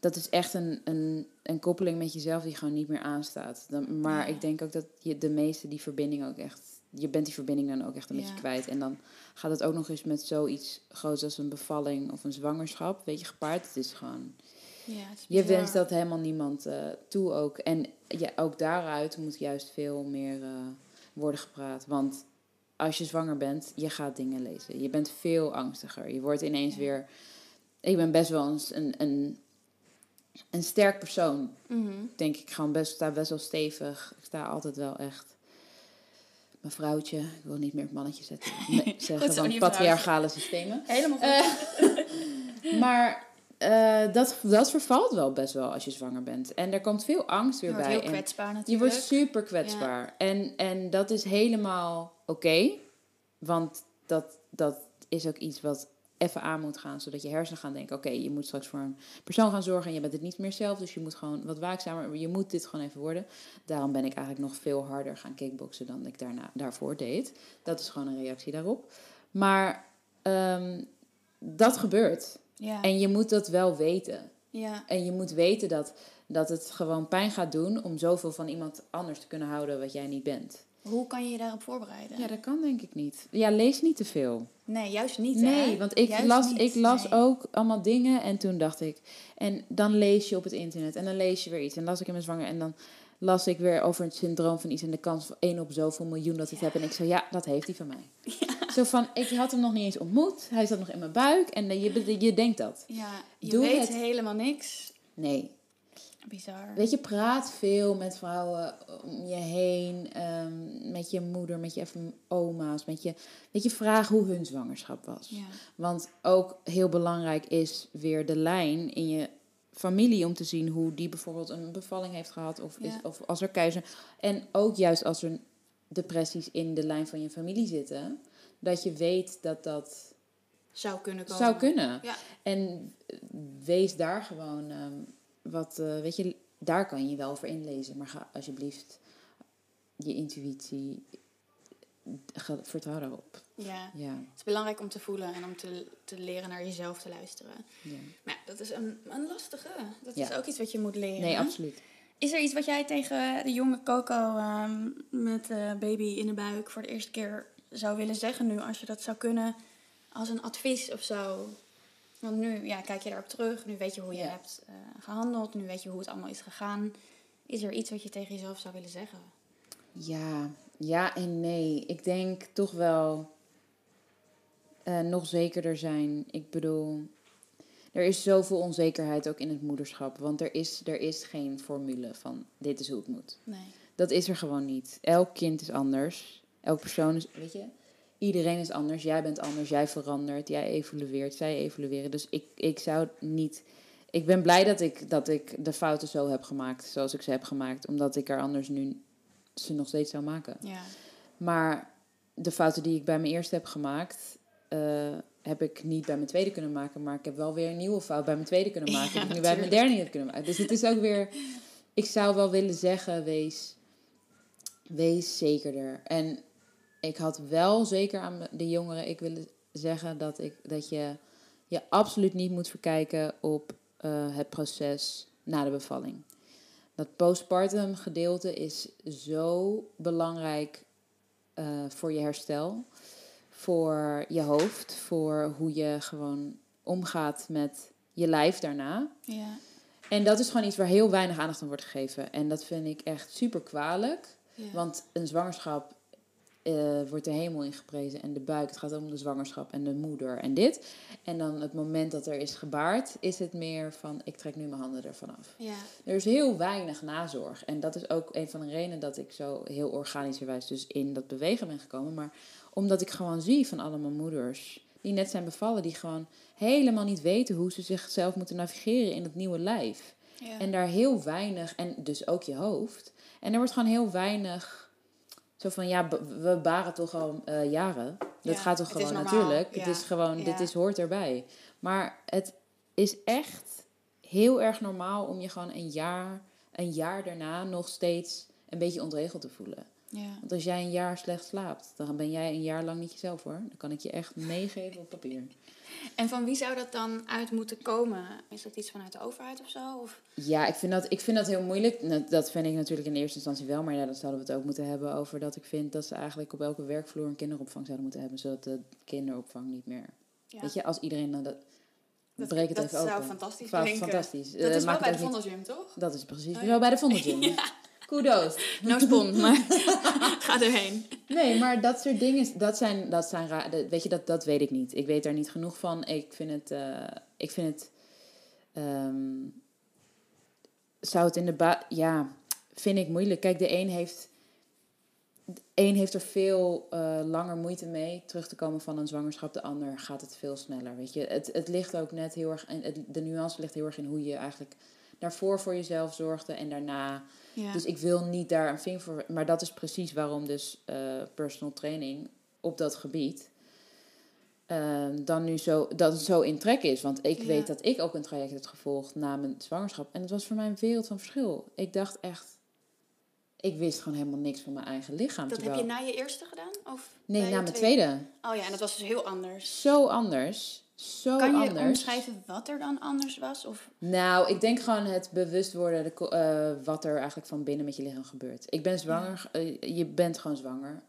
Speaker 2: dat is echt een, een, een koppeling met jezelf die gewoon niet meer aanstaat. Dan, maar
Speaker 1: Ja.
Speaker 2: ik denk ook dat je de meeste die verbinding ook echt... Je bent die verbinding dan ook echt een
Speaker 1: Ja.
Speaker 2: beetje kwijt. En dan gaat het ook nog eens met zoiets groots als een bevalling of een zwangerschap. Weet je, gepaard. Het is gewoon...
Speaker 1: Ja, het is
Speaker 2: Je wenst dat helemaal niemand eh, toe ook. En ja, ook daaruit moet juist veel meer eh, worden gepraat. Want als je zwanger bent, je gaat dingen lezen. Je bent veel angstiger. Je wordt ineens
Speaker 1: Ja.
Speaker 2: weer... Ik ben best wel een, een, een, sterk persoon.
Speaker 1: Mhm.
Speaker 2: Denk ik gewoon best, sta best wel stevig. Ik sta altijd wel echt... Mijn vrouwtje, ik wil niet meer het mannetje zetten, nee, zeggen, want patriarchale systemen.
Speaker 1: Helemaal goed.
Speaker 2: Eh, maar eh, dat, dat vervalt wel best wel als je zwanger bent. En er komt veel angst
Speaker 1: je
Speaker 2: weer
Speaker 1: wordt
Speaker 2: bij.
Speaker 1: heel
Speaker 2: En
Speaker 1: kwetsbaar
Speaker 2: je
Speaker 1: natuurlijk.
Speaker 2: wordt super kwetsbaar. En, en dat is helemaal oké. want dat, dat is ook iets wat even aan moet gaan. Zodat je hersenen gaan denken... Oké, je moet straks voor een persoon gaan zorgen. En je bent het niet meer zelf. Dus je moet gewoon wat waakzamer. Je moet dit gewoon even worden. Daarom ben ik eigenlijk nog veel harder gaan kickboksen... dan ik daarna, daarvoor deed. Dat is gewoon een reactie daarop. Maar ehm, dat gebeurt.
Speaker 1: Ja.
Speaker 2: En je moet dat wel weten.
Speaker 1: ja.
Speaker 2: En je moet weten dat, dat het gewoon pijn gaat doen om zoveel van iemand anders te kunnen houden wat jij niet bent.
Speaker 1: Hoe kan je je daarop voorbereiden?
Speaker 2: Ja, dat kan denk ik niet. Ja, lees niet te veel.
Speaker 1: Nee, juist niet.
Speaker 2: Nee,
Speaker 1: hè?
Speaker 2: want ik
Speaker 1: Juist
Speaker 2: las,
Speaker 1: niet,
Speaker 2: ik las
Speaker 1: nee.
Speaker 2: ook allemaal dingen en toen dacht ik... En dan lees je op het internet en dan lees je weer iets. En las ik in mijn zwanger en dan las ik weer over het syndroom van iets... en de kans van 1 op zoveel miljoen dat ik het heb. En ik zei, ja, dat heeft hij van mij. Zo van, ik had hem nog niet eens ontmoet. Hij zat nog in mijn buik en dan- je, je denkt dat.
Speaker 1: Ja, je
Speaker 2: Doe
Speaker 1: weet
Speaker 2: het.
Speaker 1: helemaal niks.
Speaker 2: Nee,
Speaker 1: Bizar.
Speaker 2: Weet je, praat veel met vrouwen om je heen. ehm, met je moeder, met je even oma's. Met je, weet je, vraag hoe hun zwangerschap was.
Speaker 1: Ja.
Speaker 2: Want ook heel belangrijk is weer de lijn in je familie om te zien hoe die bijvoorbeeld een bevalling heeft gehad. Of, is, of als er keizer. En ook juist als er depressies in de lijn van je familie zitten. Dat je weet dat dat
Speaker 1: Zou kunnen komen.
Speaker 2: zou kunnen.
Speaker 1: Ja.
Speaker 2: En eh, wees daar gewoon ehm, wat, eh, weet je, daar kan je wel over inlezen. Maar ga alsjeblieft je intuïtie, ga, vertrouw daarop.
Speaker 1: Ja.
Speaker 2: Ja,
Speaker 1: Het is belangrijk om te voelen en om te, te leren naar jezelf te luisteren.
Speaker 2: ja.
Speaker 1: Maar dat is een, een lastige. Dat
Speaker 2: Ja.
Speaker 1: is ook iets wat je moet leren.
Speaker 2: Nee, absoluut.
Speaker 1: Is er iets wat jij tegen de jonge Coco ehm, met de baby in de buik voor de eerste keer zou willen zeggen nu, als je dat zou kunnen, als een advies of zo? Want nu ja, kijk je daarop terug, nu weet je hoe je
Speaker 2: Ja.
Speaker 1: hebt eh, gehandeld, nu weet je hoe het allemaal is gegaan. Is er iets wat je tegen jezelf zou willen zeggen?
Speaker 2: Ja, ja en nee. Ik denk toch wel. eh, nog zekerder zijn. Ik bedoel, er is zoveel onzekerheid ook in het moederschap. Want er is, er is geen formule van dit is hoe het moet.
Speaker 1: Nee.
Speaker 2: Dat is er gewoon niet. Elk kind is anders. Elk persoon is, weet je, iedereen is anders. Jij bent anders, jij verandert, jij evolueert, zij evolueren. Dus ik, ik zou niet. Ik ben blij dat ik, dat ik de fouten zo heb gemaakt, zoals ik ze heb gemaakt. Omdat ik er anders nu ze nog steeds zou maken.
Speaker 1: Ja.
Speaker 2: Maar de fouten die ik bij mijn eerste heb gemaakt, eh, heb ik niet bij mijn tweede kunnen maken. Maar ik heb wel weer een nieuwe fout bij mijn tweede kunnen maken.
Speaker 1: Ja,
Speaker 2: die ik nu bij mijn derde niet heb kunnen maken. Dus het is ook weer. Ik zou wel willen zeggen, wees, wees zekerder. En ik had wel zeker aan de jongeren, ik willen zeggen dat, ik, dat je je absoluut niet moet verkijken op eh, het proces na de bevalling. Dat postpartum gedeelte is zo belangrijk eh, voor je herstel, voor je hoofd, voor hoe je gewoon omgaat met je lijf daarna.
Speaker 1: Ja.
Speaker 2: En dat is gewoon iets waar heel weinig aandacht aan wordt gegeven. En dat vind ik echt super kwalijk.
Speaker 1: Ja.
Speaker 2: Want een zwangerschap eh, wordt de hemel ingeprezen en de buik. Het gaat om de zwangerschap en de moeder en dit. En dan het moment dat er is gebaard, is het meer van ik trek nu mijn handen ervan af.
Speaker 1: ja.
Speaker 2: Er is heel weinig nazorg. En dat is ook een van de redenen dat ik zo heel organischerwijs dus in dat bewegen ben gekomen. Maar omdat ik gewoon zie van allemaal moeders die net zijn bevallen, die gewoon helemaal niet weten hoe ze zichzelf moeten navigeren in het nieuwe lijf.
Speaker 1: Ja.
Speaker 2: En daar heel weinig, en dus ook je hoofd. En er wordt gewoon heel weinig. Zo van ja, we baren toch al eh, jaren. Dat
Speaker 1: Ja,
Speaker 2: gaat toch gewoon natuurlijk.
Speaker 1: ja.
Speaker 2: Het is gewoon, dit is, hoort erbij. Maar het is echt heel erg normaal om je gewoon een jaar, een jaar daarna nog steeds een beetje ontregeld te voelen.
Speaker 1: ja.
Speaker 2: Want als jij een jaar slecht slaapt, dan ben jij een jaar lang niet jezelf hoor. Dan kan ik je echt meegeven op papier.
Speaker 1: En van wie zou dat dan uit moeten komen? Is dat iets vanuit de overheid of zo? Of?
Speaker 2: Ja, ik vind, dat, ik vind dat heel moeilijk. Dat vind ik natuurlijk in eerste instantie wel. Maar ja, dan zouden we het ook moeten hebben over dat ik vind dat ze eigenlijk op elke werkvloer een kinderopvang zouden moeten hebben. Zodat de kinderopvang niet meer.
Speaker 1: Ja.
Speaker 2: Weet je, als iedereen dan dat.
Speaker 1: Dat-
Speaker 2: breek het
Speaker 1: dat
Speaker 2: even
Speaker 1: zou
Speaker 2: open.
Speaker 1: fantastisch.
Speaker 2: Fantastisch.
Speaker 1: Dat
Speaker 2: Eh,
Speaker 1: is wel bij de Vondelgym, toch?
Speaker 2: Dat is precies.
Speaker 1: Oh, ja.
Speaker 2: Wel bij de Vondelgym. Kudos.
Speaker 1: No spon, maar ga erheen.
Speaker 2: Nee, maar dat soort dingen, dat zijn, dat zijn raar. Weet je, dat, dat weet ik niet. Ik weet daar niet genoeg van. Ik vind het, eh, ik vind het, ehm, zou het in de ba, ja, vind ik moeilijk. Kijk, de een heeft, de een heeft er veel eh, langer moeite mee terug te komen van een zwangerschap. De ander gaat het veel sneller. Weet je, het, het ligt ook net heel erg, en de nuance ligt heel erg in hoe je eigenlijk daarvoor voor jezelf zorgde en daarna.
Speaker 1: Ja.
Speaker 2: Dus ik wil niet daar een vinger voor. Maar dat is precies waarom dus eh, personal training op dat gebied. eh, dan nu zo, dat het zo in trek is. Want ik
Speaker 1: Ja.
Speaker 2: weet dat ik ook een traject heb gevolgd na mijn zwangerschap. En het was voor mij een wereld van verschil. Ik dacht echt. Ik wist gewoon helemaal niks van mijn eigen lichaam.
Speaker 1: dat heb je na je eerste gedaan? Of
Speaker 2: Nee, na mijn tweede.
Speaker 1: Oh ja, en dat was dus heel anders.
Speaker 2: Zo anders. Zo
Speaker 1: kan je
Speaker 2: anders.
Speaker 1: omschrijven wat er dan anders was? Of...
Speaker 2: Nou, ik denk gewoon het bewust worden de, eh, wat er eigenlijk van binnen met je lichaam gebeurt. Ik ben zwanger. eh, je bent gewoon zwanger.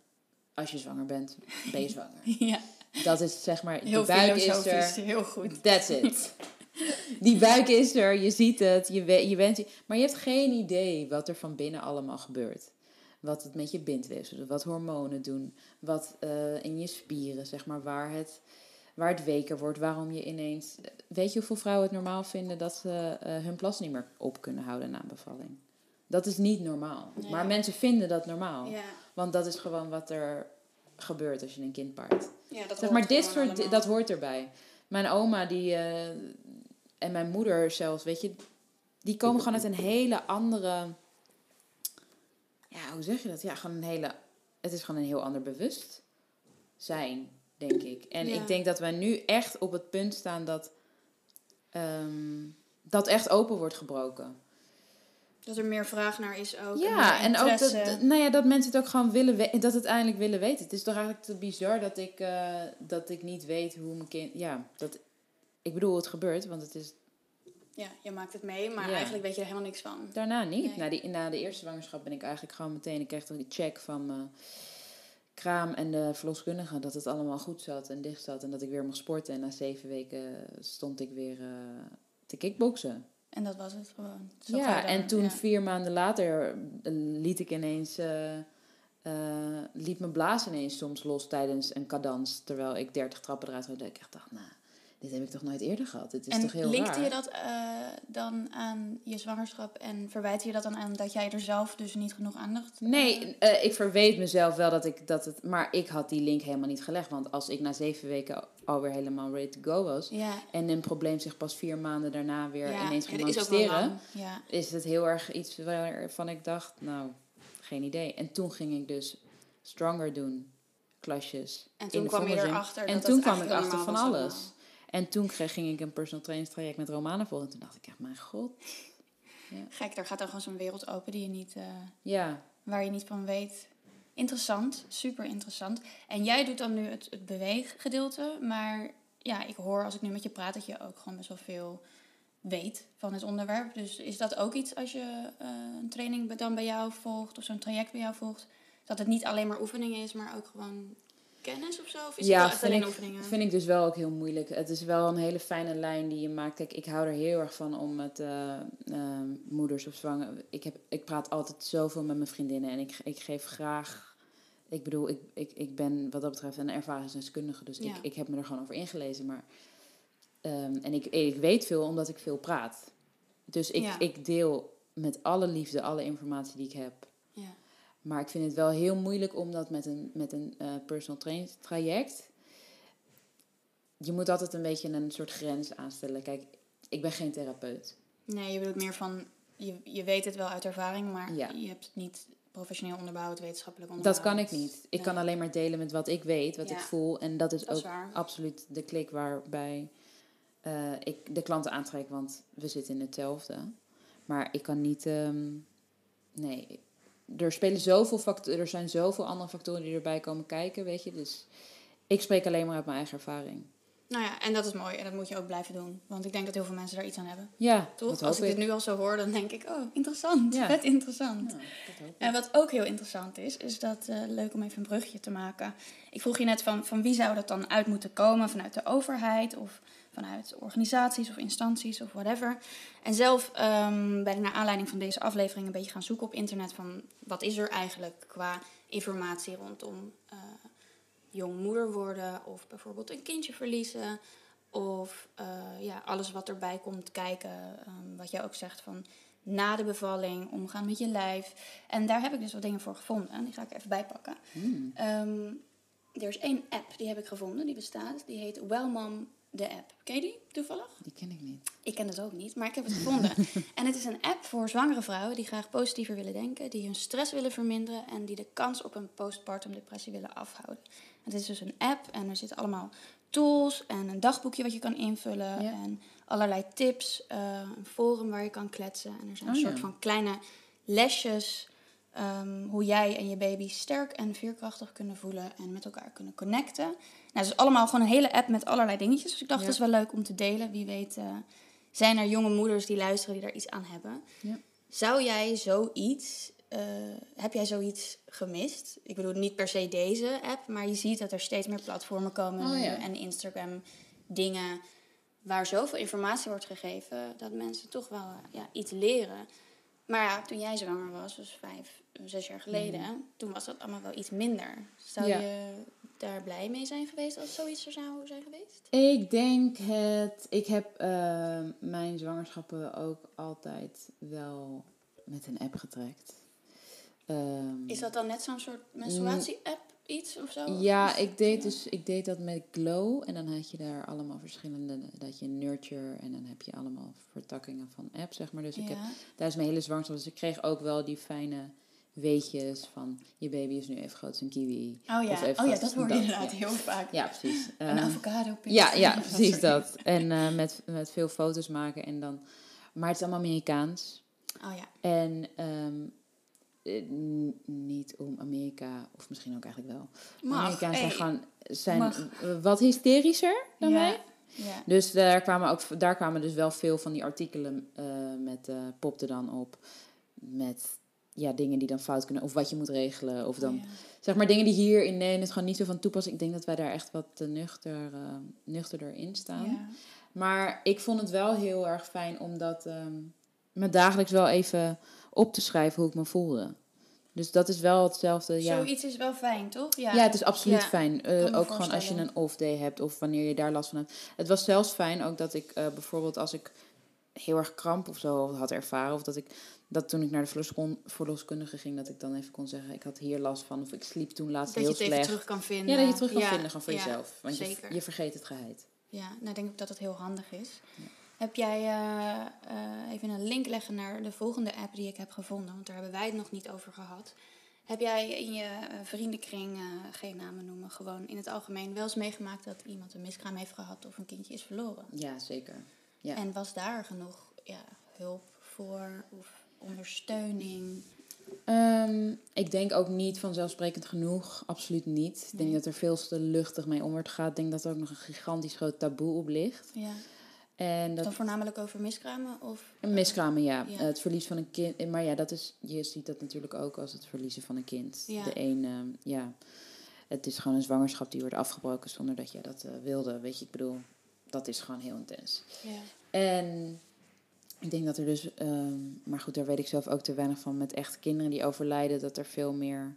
Speaker 2: Als je zwanger bent, ben je zwanger.
Speaker 1: Ja,
Speaker 2: Dat is zeg maar,
Speaker 1: heel
Speaker 2: die buik is er.
Speaker 1: Heel goed.
Speaker 2: That's it. Die buik is er, je ziet het, je, je bent... Maar je hebt geen idee wat er van binnen allemaal gebeurt. Wat het met je bindweefsel doet, wat hormonen doen, wat eh, in je spieren, zeg maar, waar het, waar het weker wordt, waarom je ineens... Weet je hoeveel vrouwen het normaal vinden dat ze eh, hun plas niet meer op kunnen houden na een bevalling? Dat is niet normaal.
Speaker 1: Nee.
Speaker 2: Maar mensen vinden dat normaal.
Speaker 1: Ja,
Speaker 2: Want dat is gewoon wat er gebeurt als je een kind baart.
Speaker 1: ja dat
Speaker 2: Zeg maar, dit soort,
Speaker 1: allemaal.
Speaker 2: dat hoort erbij. Mijn oma die, eh, en mijn moeder zelfs, weet je, die komen gewoon uit een hele andere. Ja, hoe zeg je dat? Ja, gewoon een hele. Het is gewoon een heel ander bewustzijn, denk ik. En
Speaker 1: Ja.
Speaker 2: ik denk dat wij nu echt op het punt staan dat. ehm, dat echt open wordt gebroken.
Speaker 1: Dat er meer vraag naar is ook.
Speaker 2: Ja, en ook dat, nou ja, dat mensen het ook gewoon willen weten, dat het eindelijk willen weten. Het is toch eigenlijk te bizar dat ik, eh, dat ik niet weet hoe mijn kind. Ja, dat. Ik bedoel, het gebeurt, want het is
Speaker 1: Ja, je maakt het mee, maar
Speaker 2: Ja.
Speaker 1: eigenlijk weet je er helemaal niks van.
Speaker 2: daarna niet.
Speaker 1: Nee.
Speaker 2: Na, die, na de eerste zwangerschap ben ik eigenlijk gewoon meteen. Ik kreeg toch die check van mijn kraam en de verloskundige dat het allemaal goed zat en dicht zat en dat ik weer mocht sporten. En na zeven weken stond ik weer eh, te kickboksen.
Speaker 1: En dat was het gewoon. Zo
Speaker 2: Ja, en toen
Speaker 1: ja.
Speaker 2: vier maanden later eh, liet ik ineens eh, liep mijn blaas ineens soms los tijdens een cadans. Terwijl ik 30 trappen eruit had. Dat ik echt dacht, nou, dit heb ik toch nooit eerder gehad. Dit is
Speaker 1: en
Speaker 2: toch heel
Speaker 1: linkte
Speaker 2: raar.
Speaker 1: je dat eh, dan aan je zwangerschap en verwijt je dat dan aan dat jij er zelf dus niet genoeg aandacht
Speaker 2: Nee, eh, ik verweet mezelf wel dat ik dat het. Maar ik had die link helemaal niet gelegd. Want als ik na zeven weken alweer helemaal ready to go was.
Speaker 1: Ja,
Speaker 2: En een probleem zich pas vier maanden daarna weer
Speaker 1: ja,
Speaker 2: ineens ging
Speaker 1: is
Speaker 2: manifesteren.
Speaker 1: lang. Ja.
Speaker 2: Is het heel erg iets waarvan ik dacht, nou, geen idee. En toen ging ik dus stronger doen. Klasjes.
Speaker 1: En toen kwam je erachter
Speaker 2: En
Speaker 1: dat
Speaker 2: toen
Speaker 1: het
Speaker 2: kwam ik achter van alles. En toen kreeg, ging ik een personal trainingstraject met Romana volgen. En toen dacht ik echt, mijn god.
Speaker 1: Gek, daar gaat dan gewoon zo'n wereld open die je niet, eh,
Speaker 2: Ja,
Speaker 1: waar je niet van weet. Interessant, super interessant. En jij doet dan nu het, het beweeggedeelte, maar ja, ik hoor als ik nu met je praat dat je ook gewoon best wel veel weet van het onderwerp. Dus is dat ook iets als je eh, een training dan bij jou volgt of zo'n traject bij jou volgt? Dat het niet alleen maar oefeningen is, maar ook gewoon kennis of zo? Of is het
Speaker 2: ja
Speaker 1: echt alleen
Speaker 2: ik,
Speaker 1: oefeningen?
Speaker 2: vind ik dus wel ook heel moeilijk. Het is wel een hele fijne lijn die je maakt. Kijk, ik hou er heel erg van om met eh, eh, moeders of zwanger... Ik, heb, ik praat altijd zoveel met mijn vriendinnen en ik, ik geef graag... Ik bedoel, ik, ik, ik ben wat dat betreft een ervaringsdeskundige, dus
Speaker 1: Ja.
Speaker 2: ik, ik heb me er gewoon over ingelezen. Maar, ehm, en ik, ik weet veel omdat ik veel praat. Dus ik,
Speaker 1: Ja.
Speaker 2: ik deel met alle liefde alle informatie die ik heb.
Speaker 1: Ja.
Speaker 2: Maar ik vind het wel heel moeilijk om dat met een, met een eh, personal training traject. Je moet altijd een beetje een soort grens aanstellen. Kijk, ik ben geen therapeut.
Speaker 1: Nee, je bedoelt meer van, je, je weet het wel uit ervaring, maar
Speaker 2: Ja.
Speaker 1: je hebt het niet professioneel onderbouwd, wetenschappelijk
Speaker 2: Dat
Speaker 1: onderbouwd.
Speaker 2: kan ik niet. Ik kan alleen maar delen met wat ik weet, wat
Speaker 1: Ja.
Speaker 2: ik voel. En dat is
Speaker 1: Dat
Speaker 2: ook absoluut de klik waarbij eh, ik de klanten aantrek, want we zitten in hetzelfde. Maar ik kan niet. ehm, nee, er spelen zoveel factoren, er zijn zoveel andere factoren die erbij komen kijken, weet je. Dus ik spreek alleen maar uit mijn eigen ervaring.
Speaker 1: Nou ja, en dat is mooi en dat moet je ook blijven doen. Want ik denk dat heel veel mensen daar iets aan hebben.
Speaker 2: Ja,
Speaker 1: Toch? Als ik
Speaker 2: ik.
Speaker 1: dit nu al zo hoor, dan denk ik, oh, interessant.
Speaker 2: Ja.
Speaker 1: Vet interessant.
Speaker 2: Ja.
Speaker 1: En wat ook heel interessant is, is dat, eh, leuk om even een brugje te maken. Ik vroeg je net van, van wie zou dat dan uit moeten komen? Vanuit de overheid of vanuit organisaties of instanties of whatever. En zelf ehm, ben ik naar aanleiding van deze aflevering een beetje gaan zoeken op internet van wat is er eigenlijk qua informatie rondom eh jong moeder worden of bijvoorbeeld een kindje verliezen. Of eh, ja, alles wat erbij komt kijken, ehm, wat jij ook zegt van na de bevalling, omgaan met je lijf. En daar heb ik dus wat dingen voor gevonden. Die ga ik even bijpakken.
Speaker 2: Hmm.
Speaker 1: Ehm, er is één app, die heb ik gevonden, die bestaat. Die heet Wellmom, de app. Ken je die toevallig?
Speaker 2: Die ken ik niet.
Speaker 1: Ik ken het ook niet, maar ik heb het gevonden. en het is een app voor zwangere vrouwen die graag positiever willen denken, die hun stress willen verminderen en die de kans op een postpartum depressie willen afhouden. Het is dus een app en er zitten allemaal tools en een dagboekje wat je kan invullen
Speaker 2: Ja.
Speaker 1: en allerlei tips, eh, een forum waar je kan kletsen. En er zijn een
Speaker 2: Oh,
Speaker 1: soort
Speaker 2: ja.
Speaker 1: van kleine lesjes ehm, hoe jij en je baby sterk en veerkrachtig kunnen voelen en met elkaar kunnen connecten. Nou, het is allemaal gewoon een hele app met allerlei dingetjes. Dus ik dacht, dat is wel leuk om te delen. Wie weet eh, zijn er jonge moeders die luisteren die daar iets aan hebben.
Speaker 2: Ja.
Speaker 1: Zou jij zoiets, eh, heb jij zoiets gemist? Ik bedoel niet per se deze app, maar je ziet dat er steeds meer platformen komen
Speaker 2: Oh, ja.
Speaker 1: en Instagram dingen waar zoveel informatie wordt gegeven dat mensen toch wel eh, ja, iets leren. Maar ja, toen jij zwanger was, dus vijf, zes jaar geleden, toen was dat allemaal wel iets minder. Zou
Speaker 2: Ja.
Speaker 1: je daar blij mee zijn geweest als zoiets er zou zijn geweest?
Speaker 2: Ik denk het. Ik heb eh, mijn zwangerschappen ook altijd wel met een app getrekt. Ehm,
Speaker 1: Is dat dan net zo'n soort menstruatie-app iets of zo?
Speaker 2: Ja, ik deed, dus, ik deed dat met Glow. En dan had je daar allemaal verschillende. Dat je Nurture. En dan heb je allemaal vertakkingen van apps, zeg maar. Dus ik heb
Speaker 1: Ja.
Speaker 2: tijdens mijn hele zwangerschap. Dus ik kreeg ook wel die fijne weetjes van. Je baby is nu even groot als een kiwi.
Speaker 1: Oh ja,
Speaker 2: Of even
Speaker 1: oh ja dat hoor je inderdaad
Speaker 2: ja.
Speaker 1: heel vaak.
Speaker 2: Ja, precies.
Speaker 1: Een
Speaker 2: Ehm,
Speaker 1: avocado
Speaker 2: ja, ja, precies dat. En eh, met, met veel foto's maken en dan... Maar het is allemaal Amerikaans.
Speaker 1: Oh ja.
Speaker 2: En ehm, eh, niet om Amerika, of misschien ook eigenlijk wel. Amerikanen zijn
Speaker 1: Hey.
Speaker 2: gewoon zijn
Speaker 1: Mag.
Speaker 2: wat hysterischer dan
Speaker 1: ja.
Speaker 2: wij.
Speaker 1: Ja.
Speaker 2: Dus daar kwamen, ook, daar kwamen dus wel veel van die artikelen eh, met, eh popte dan op. Met ja, dingen die dan fout kunnen, of wat je moet regelen. Of dan,
Speaker 1: Ja.
Speaker 2: zeg maar, dingen die hier in Nederland gewoon niet zo van toepassing. Ik denk dat wij daar echt wat te nuchter, eh, nuchterder in staan.
Speaker 1: Ja.
Speaker 2: Maar ik vond het wel heel erg fijn om dat ehm, me dagelijks wel even op te schrijven hoe ik me voelde. Dus dat is wel hetzelfde. Ja.
Speaker 1: Zoiets is wel fijn, toch?
Speaker 2: Ja, het is absoluut
Speaker 1: Ja,
Speaker 2: fijn. Eh, ook gewoon als je een off-day hebt of wanneer je daar last van hebt. Het was zelfs fijn ook dat ik eh, bijvoorbeeld als ik heel erg kramp of zo had ervaren. Of dat ik dat toen ik naar de verloskundige ging, dat ik dan even kon zeggen: ik had hier last van. Of ik sliep toen laatst
Speaker 1: Dat je
Speaker 2: heel
Speaker 1: het even
Speaker 2: slecht.
Speaker 1: terug kan vinden.
Speaker 2: Ja, dat je het terug kan
Speaker 1: Ja,
Speaker 2: vinden gewoon voor
Speaker 1: ja,
Speaker 2: jezelf. Want je,
Speaker 1: zeker.
Speaker 2: je vergeet het geheid.
Speaker 1: Ja, nou denk ik dat het heel handig is. Heb jij eh, eh, even een link leggen naar de volgende app die ik heb gevonden? Want daar hebben wij het nog niet over gehad. Heb jij in je eh, vriendenkring, geen namen noemen, gewoon in het algemeen wel eens meegemaakt dat iemand een miskraam heeft gehad of een kindje is verloren?
Speaker 2: Ja, zeker. Ja.
Speaker 1: En was daar genoeg ja, hulp voor of ondersteuning?
Speaker 2: Ehm, ik denk ook niet vanzelfsprekend genoeg. Absoluut niet. Ik denk
Speaker 1: Nee.
Speaker 2: dat er veel te luchtig mee om wordt gegaan. Ik denk dat er ook nog een gigantisch groot taboe op ligt.
Speaker 1: Ja.
Speaker 2: En dat
Speaker 1: Dan voornamelijk over miskramen? Of,
Speaker 2: miskramen, ja.
Speaker 1: Ja.
Speaker 2: Het verlies van een kind. Maar ja, dat is, je ziet dat natuurlijk ook als het verliezen van een kind.
Speaker 1: Ja.
Speaker 2: De een, eh, ja. Het is gewoon een zwangerschap die wordt afgebroken zonder dat je dat eh, wilde. Weet je, ik bedoel, dat is gewoon heel intens.
Speaker 1: ja.
Speaker 2: En ik denk dat er dus, ehm, maar goed, daar weet ik zelf ook te weinig van. Met echt kinderen die overlijden, dat er veel meer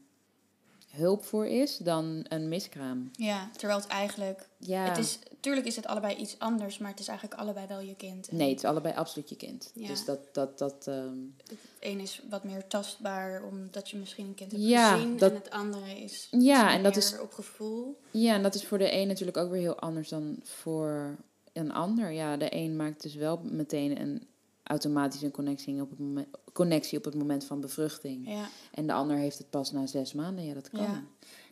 Speaker 2: hulp voor is dan een miskraam.
Speaker 1: ja, terwijl het eigenlijk...
Speaker 2: Ja.
Speaker 1: Het is, tuurlijk is het allebei iets anders, maar het is eigenlijk allebei wel je kind. En
Speaker 2: Nee, het is allebei absoluut je kind.
Speaker 1: Ja.
Speaker 2: Dus dat, dat, dat, ehm,
Speaker 1: Het een is wat meer tastbaar, omdat je misschien een kind hebt
Speaker 2: Ja,
Speaker 1: gezien.
Speaker 2: dat-
Speaker 1: En het andere is
Speaker 2: Ja, en dat is-
Speaker 1: op gevoel.
Speaker 2: Ja, en dat is voor de een natuurlijk ook weer heel anders dan voor een ander. Ja, de een maakt dus wel meteen een automatische connectie op het moment, connectie op het moment van bevruchting.
Speaker 1: Ja.
Speaker 2: En de ander heeft het pas na zes maanden. Ja, dat kan.
Speaker 1: Ja.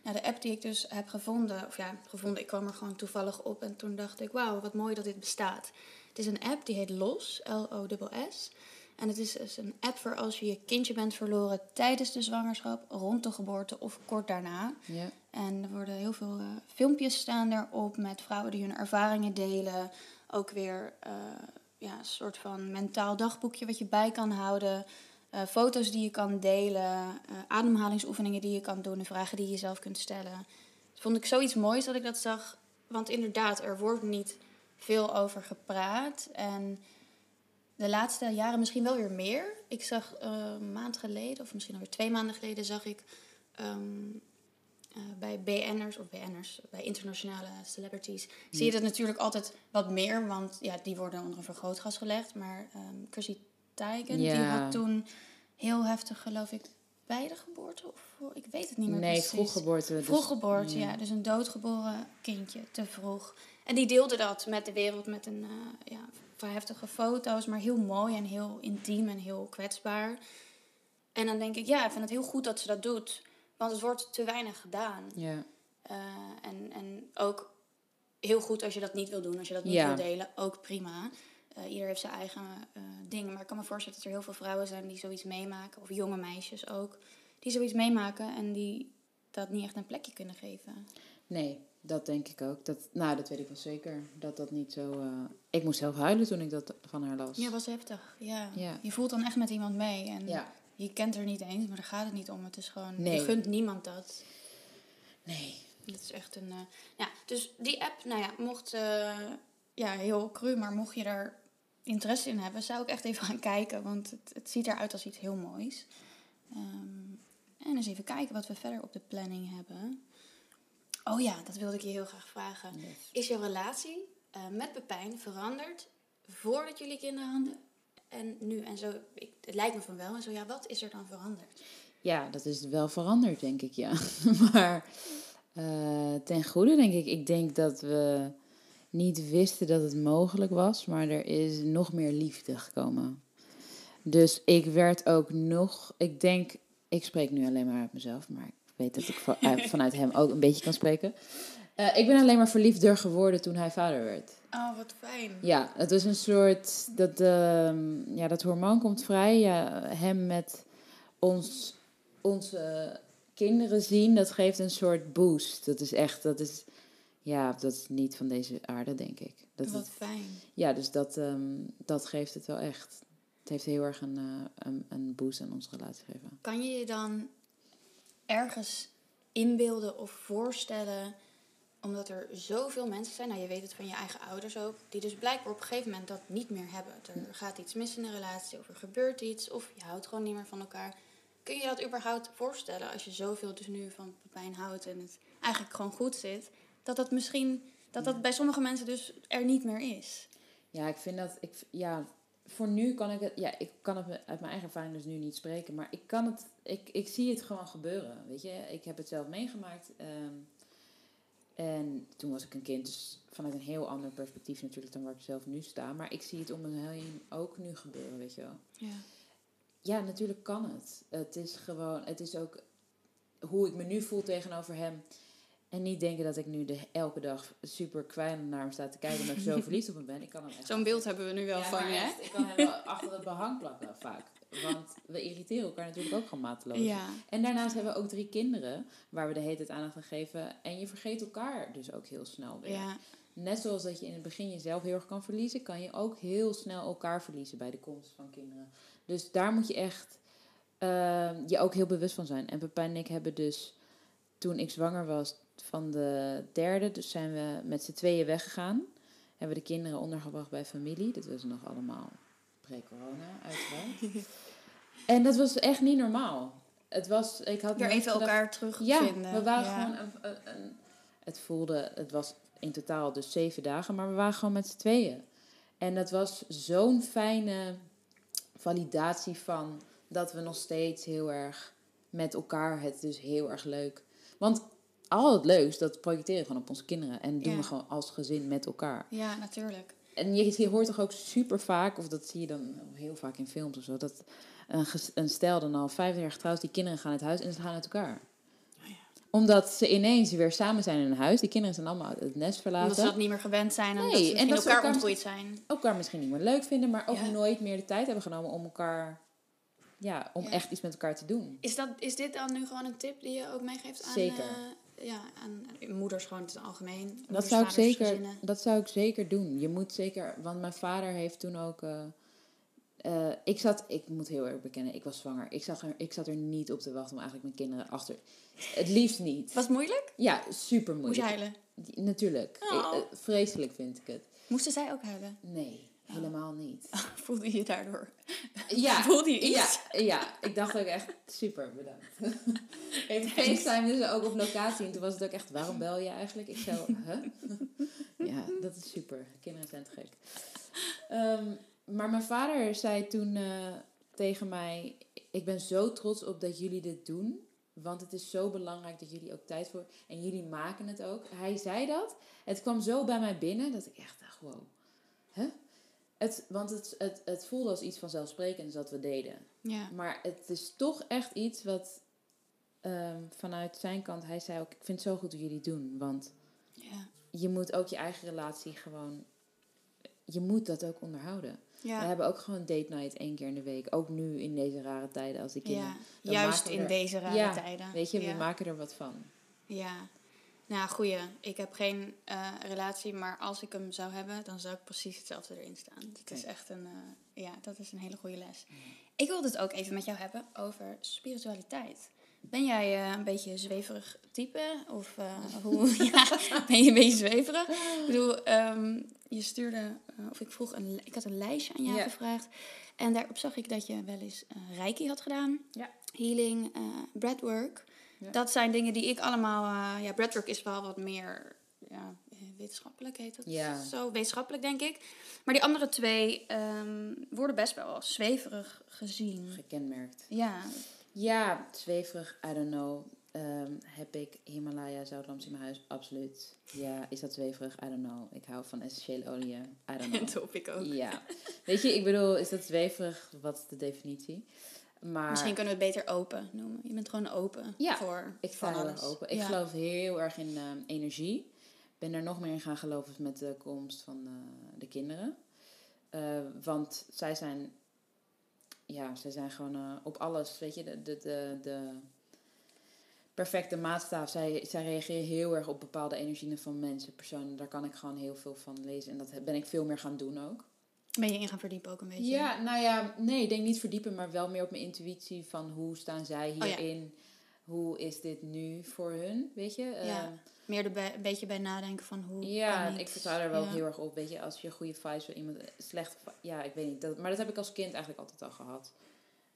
Speaker 1: Nou, de app die ik dus heb gevonden, of ja, gevonden, ik kwam er gewoon toevallig op en toen dacht ik, wauw, wat mooi dat dit bestaat. Het is een app die heet LOS, L-O-S-S. En het is dus een app voor als je je kindje bent verloren tijdens de zwangerschap, rond de geboorte of kort daarna.
Speaker 2: Ja.
Speaker 1: En er worden heel veel eh, filmpjes staan erop met vrouwen die hun ervaringen delen. Ook weer eh, ja, een soort van mentaal dagboekje wat je bij kan houden. Eh, foto's die je kan delen. eh, ademhalingsoefeningen die je kan doen. En vragen die je zelf kunt stellen. Dat vond ik zoiets moois dat ik dat zag. Want inderdaad, er wordt niet veel over gepraat. En de laatste jaren misschien wel weer meer. Ik zag eh, een maand geleden, of misschien alweer twee maanden geleden, zag ik ehm, eh, bij BN'ers of BN'ers, bij internationale celebrities, zie je dat natuurlijk altijd wat meer, want ja, die worden onder een vergrootglas gelegd. Maar ehm Chrissy Teigen, die had toen heel heftig, geloof ik, bij de geboorte, of ik weet het niet meer
Speaker 2: Nee,
Speaker 1: precies.
Speaker 2: vroeggeboorte. Dus,
Speaker 1: Vroeggeboorte, ja. Dus een doodgeboren kindje, te vroeg. En die deelde dat met de wereld met een eh, ja, vrij heftige foto's, maar heel mooi en heel intiem en heel kwetsbaar. En dan denk ik, ja, ik vind het heel goed dat ze dat doet. Want het wordt te weinig gedaan.
Speaker 2: Ja.
Speaker 1: Eh, en, en ook heel goed als je dat niet wil doen, als je dat niet
Speaker 2: Ja.
Speaker 1: wil delen, ook prima. Eh ieder heeft zijn eigen eh, dingen. Maar ik kan me voorstellen dat er heel veel vrouwen zijn die zoiets meemaken, of jonge meisjes ook, die zoiets meemaken en die dat niet echt een plekje kunnen geven.
Speaker 2: Nee, dat denk ik ook. Dat, nou, dat weet ik wel zeker. Dat dat niet zo... Ik moest zelf huilen toen ik dat van haar las.
Speaker 1: Ja, was heftig. Ja.
Speaker 2: Ja.
Speaker 1: Je voelt dan echt met iemand mee. En
Speaker 2: Ja.
Speaker 1: Je kent er niet eens, maar daar gaat het niet om. Het is gewoon,
Speaker 2: Nee.
Speaker 1: je gunt niemand dat.
Speaker 2: Nee.
Speaker 1: Dat is echt een. eh, ja, dus die app, nou ja, mocht. eh, ja, heel cru, maar mocht je er interesse in hebben, zou ik echt even gaan kijken. Want het, het ziet eruit als iets heel moois. Ehm, en eens even kijken wat we verder op de planning hebben. Oh ja, dat wilde ik je heel graag vragen. Is jouw relatie eh, met Pepijn veranderd voordat jullie kinderen hadden? En nu en zo, het lijkt me van wel. En zo, ja, wat is er dan veranderd?
Speaker 2: Ja, dat is wel veranderd, denk ik, ja. maar eh, ten goede, denk ik. Ik denk dat we niet wisten dat het mogelijk was, maar er is nog meer liefde gekomen. Dus ik werd ook nog, ik denk, ik spreek nu alleen maar uit mezelf, maar ik weet dat ik va- vanuit hem ook een beetje kan spreken. Eh, ik ben alleen maar verliefder geworden toen hij vader werd.
Speaker 1: Oh, wat fijn.
Speaker 2: Ja, het was een soort. Dat, ehm, ja, dat hormoon komt vrij. Ja, hem met ons, onze kinderen zien, dat geeft een soort boost. Dat is echt. Dat is, ja, dat is niet van deze aarde, denk ik. Dat
Speaker 1: wat
Speaker 2: het-
Speaker 1: fijn.
Speaker 2: ja, dus dat, ehm, dat geeft het wel echt. Het heeft heel erg een, eh, een, een boost aan onze relatie gegeven.
Speaker 1: Kan je je dan ergens inbeelden of voorstellen, omdat er zoveel mensen zijn, nou je weet het van je eigen ouders ook, die dus blijkbaar op een gegeven moment dat niet meer hebben. Er gaat iets mis in de relatie, of er gebeurt iets, of je houdt gewoon niet meer van elkaar. Kun je dat überhaupt voorstellen als je zoveel dus nu van Pepijn houdt en het eigenlijk gewoon goed zit, dat dat misschien dat dat bij sommige mensen dus er niet meer is?
Speaker 2: Ja, ik vind dat ik ja, voor nu kan ik het ja, ik kan het uit mijn eigen ervaring dus nu niet spreken, maar ik kan het ik, ik zie het gewoon gebeuren, weet je? Ik heb het zelf meegemaakt. ehm, en toen was ik een kind, dus vanuit een heel ander perspectief natuurlijk dan waar ik zelf nu sta. Maar ik zie het om me heen ook nu gebeuren, weet je wel.
Speaker 1: Ja.
Speaker 2: Ja, natuurlijk kan het. Het is gewoon, het is ook hoe ik me nu voel tegenover hem. En niet denken dat ik nu de, elke dag super kwijnend naar hem sta te kijken omdat ik zo verliefd op hem ben. Ik kan hem echt
Speaker 1: Zo'n beeld hebben we nu wel
Speaker 2: ja,
Speaker 1: van je, hè?
Speaker 2: Ik kan hem wel achter het behang plakken vaak. Want we irriteren elkaar natuurlijk ook gewoon mateloos.
Speaker 1: Ja.
Speaker 2: En daarnaast hebben we ook drie kinderen waar we de hele tijd aandacht aan geven. En je vergeet elkaar dus ook heel snel weer.
Speaker 1: Ja.
Speaker 2: Net zoals dat je in het begin jezelf heel erg kan verliezen, kan je ook heel snel elkaar verliezen bij de komst van kinderen. Dus daar moet je echt ehm, je ook heel bewust van zijn. En Pepijn en ik hebben dus, toen ik zwanger was van de derde, dus zijn we met z'n tweeën weggegaan. Hebben we de kinderen ondergebracht bij familie. Dat was nog allemaal pre-corona, uiteraard. en dat was echt niet normaal. Het was, ik had
Speaker 1: Weer even
Speaker 2: gedacht-
Speaker 1: elkaar terugvinden.
Speaker 2: ja, we waren
Speaker 1: Ja.
Speaker 2: gewoon een, een, een- Het voelde, het was in totaal dus zeven dagen, maar we waren gewoon met z'n tweeën. En dat was zo'n fijne validatie van dat we nog steeds heel erg met elkaar het dus heel erg leuk. Want al het leuks, dat projecteren we gewoon op onze kinderen. En doen
Speaker 1: Ja.
Speaker 2: we gewoon als gezin met elkaar.
Speaker 1: Ja, natuurlijk.
Speaker 2: En je, je hoort toch ook super vaak, of dat zie je dan heel vaak in films of zo, dat een, een stel dan al vijf jaar getrouwd is, die kinderen gaan uit huis en ze gaan uit elkaar. Omdat ze ineens weer samen zijn in een huis. Die kinderen zijn allemaal het nest verlaten.
Speaker 1: Omdat ze dat niet meer gewend zijn en
Speaker 2: Nee,
Speaker 1: dat ze
Speaker 2: en
Speaker 1: misschien
Speaker 2: dat ze
Speaker 1: elkaar
Speaker 2: elkaar
Speaker 1: ontgroeid zijn.
Speaker 2: elkaar misschien niet meer leuk vinden, maar ook
Speaker 1: Ja.
Speaker 2: nooit meer de tijd hebben genomen om elkaar, ja, om
Speaker 1: Ja.
Speaker 2: echt iets met elkaar te doen.
Speaker 1: Is, dat, is dit dan nu gewoon een tip die je ook meegeeft aan,
Speaker 2: Zeker.
Speaker 1: eh, ja, aan moeders gewoon in het algemeen?
Speaker 2: Dat
Speaker 1: Moeders,
Speaker 2: zou, ik zeker,
Speaker 1: gezinnen?
Speaker 2: dat zou ik zeker doen. Je moet zeker, want mijn vader heeft toen ook. eh, eh, ik zat, ik moet heel erg bekennen, ik was zwanger. Ik zat, er, ik zat er niet op te wachten om eigenlijk mijn kinderen achter. Het liefst niet.
Speaker 1: Was het moeilijk?
Speaker 2: Ja, super
Speaker 1: Moest je
Speaker 2: moeilijk.
Speaker 1: huilen?
Speaker 2: Natuurlijk.
Speaker 1: Oh.
Speaker 2: Eh, vreselijk vind ik het.
Speaker 1: Moesten zij ook huilen?
Speaker 2: Nee, helemaal niet.
Speaker 1: Voelde je daardoor?
Speaker 2: Ja,
Speaker 1: Voelde je iets?
Speaker 2: ja, ik dacht ook echt super bedankt. Even FaceTime dus ook op locatie. En toen was het ook echt, waarom bel je eigenlijk? Ik zo, huh? Ja, dat is super. Kinderen zijn te gek. Ehm, maar mijn vader zei toen eh, tegen mij, ik ben zo trots op dat jullie dit doen. Want het is zo belangrijk dat jullie ook tijd voor... En jullie maken het ook. Hij zei dat. Het kwam zo bij mij binnen dat ik echt dacht, wow. Huh? Het, want het, het, het voelde als iets vanzelfsprekends dat we deden.
Speaker 1: Ja.
Speaker 2: Maar het is toch echt iets wat ehm, vanuit zijn kant, hij zei ook, ik vind het zo goed hoe jullie het doen. Want
Speaker 1: Ja.
Speaker 2: je moet ook je eigen relatie gewoon, je moet dat ook onderhouden. We
Speaker 1: Ja.
Speaker 2: hebben ook gewoon date night één keer in de week. Ook nu in deze rare tijden als die kinderen.
Speaker 1: ja. Juist
Speaker 2: we
Speaker 1: in
Speaker 2: er-
Speaker 1: deze rare
Speaker 2: Ja,
Speaker 1: tijden.
Speaker 2: Weet je, we maken er wat van.
Speaker 1: Ja. Nou, goeie. Ik heb geen eh, relatie, maar als ik hem zou hebben, dan zou ik precies hetzelfde erin staan. Dat is echt een, eh, ja, dat is een hele goede les. Ik wilde het ook even met jou hebben over spiritualiteit. Ben jij eh, een beetje een zweverig type? Of hoe, ja, ben je een beetje zweverig? Ik bedoel, ehm, je stuurde, of ik vroeg, een, ik had een lijstje aan jou gevraagd. En daarop zag ik dat je wel eens reiki had gedaan.
Speaker 2: Ja.
Speaker 1: Healing, breathwork.
Speaker 2: Ja.
Speaker 1: Dat zijn dingen die ik allemaal... eh, ja, breathwork is wel wat meer ja, wetenschappelijk heet het.
Speaker 2: Ja.
Speaker 1: Zo wetenschappelijk, denk ik. Maar die andere twee ehm, worden best wel als zweverig gezien.
Speaker 2: Gekenmerkt.
Speaker 1: Ja,
Speaker 2: Ja, zweverig, I don't know. Ehm, heb ik Himalaya zoutlamps in mijn huis? Absoluut. Ja, is dat zweverig? I don't know. Ik hou van essentiële oliën. I don't know.
Speaker 1: dat hoop ik ook.
Speaker 2: Ja. Weet je, ik bedoel, is dat zweverig? Wat is de definitie? Maar
Speaker 1: Misschien kunnen we het beter open noemen. Je bent gewoon open
Speaker 2: Ja,
Speaker 1: voor
Speaker 2: ik
Speaker 1: van alles.
Speaker 2: open. Ik
Speaker 1: Ja.
Speaker 2: geloof heel erg in ehm, energie. Ben er nog meer in gaan geloven met de komst van eh, de kinderen. Eh, want zij zijn, ja, zij zijn gewoon op alles, weet je, de, de, de, de perfecte maatstaaf. Zij, zij reageren heel erg op bepaalde energieën van mensen, personen. Daar kan ik gewoon heel veel van lezen. En dat ben ik veel meer gaan doen ook.
Speaker 1: Ben je in gaan verdiepen ook een beetje?
Speaker 2: Ja, nou ja, nee, ik denk niet verdiepen, maar wel meer op mijn intuïtie van hoe staan zij
Speaker 1: Oh ja.
Speaker 2: hierin? Hoe is dit nu voor hun, weet je?
Speaker 1: Ja,
Speaker 2: Ehm,
Speaker 1: Meer er bij- een beetje bij nadenken van hoe
Speaker 2: ja,
Speaker 1: ik...
Speaker 2: vertrouw daar wel
Speaker 1: ja.
Speaker 2: heel erg op, weet je, als je goede vibes wil iemand slecht, ja, ik weet niet, dat, maar dat heb ik als kind eigenlijk altijd al gehad.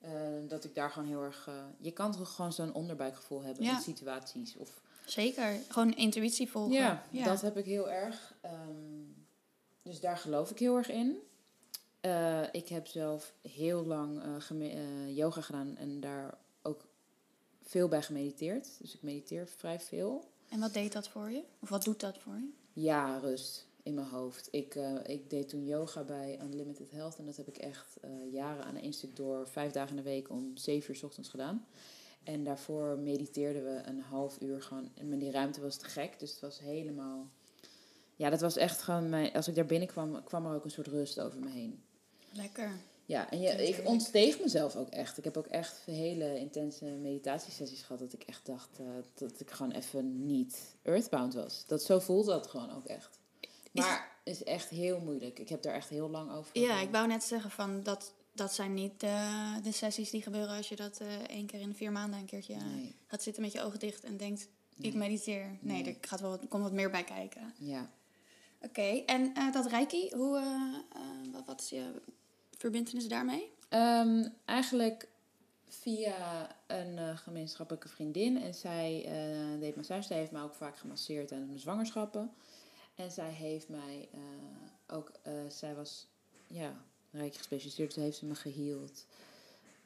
Speaker 2: Eh, dat ik daar gewoon heel erg... eh, je kan toch gewoon zo'n onderbuikgevoel hebben
Speaker 1: Ja.
Speaker 2: in situaties. Of,
Speaker 1: Zeker. Gewoon intuïtie volgen.
Speaker 2: ja, dat heb ik heel erg. Ehm, dus daar geloof ik heel erg in. Eh, ik heb zelf heel lang eh, eh, yoga gedaan en daar ook veel bij gemediteerd. Dus ik mediteer vrij veel.
Speaker 1: En wat deed dat voor je? Of wat doet dat voor je?
Speaker 2: Ja, rust in mijn hoofd. Ik, ik deed toen yoga bij Unlimited Health. En dat heb ik echt jaren aan één stuk door, vijf dagen in de week om zeven uur 's ochtends gedaan. En daarvoor mediteerden we een half uur gewoon. En die ruimte was te gek. Dus het was helemaal... Ja, dat was echt gewoon... Mijn, als ik daar binnenkwam, kwam er ook een soort rust over me heen.
Speaker 1: Lekker.
Speaker 2: Ja, en je, ik ontsteeg mezelf ook echt. Ik heb ook echt hele intense meditatiesessies gehad. Dat ik echt dacht eh, dat ik gewoon even niet earthbound was. Dat, zo voelde dat gewoon ook echt. Maar het is echt heel moeilijk. Ik heb daar echt heel lang over.
Speaker 1: Ja, ik wou net zeggen van dat, dat zijn niet de sessies die gebeuren als je dat eh één keer in de vier maanden een keertje eh,
Speaker 2: Nee.
Speaker 1: gaat zitten met je ogen dicht en denkt, ik mediteer. Nee,
Speaker 2: Nee.
Speaker 1: er gaat wel, wat- komt wat meer bij kijken.
Speaker 2: Ja.
Speaker 1: Oké, en dat reiki, hoe, wat, wat is je verbindenis daarmee?
Speaker 2: Ehm, eigenlijk via een eh, gemeenschappelijke vriendin. En zij eh, deed massage. Zij heeft mij ook vaak gemasseerd tijdens mijn zwangerschappen. En zij heeft mij eh, ook... zij was ja, rijk gespecialiseerd. Dus heeft ze me geheeld.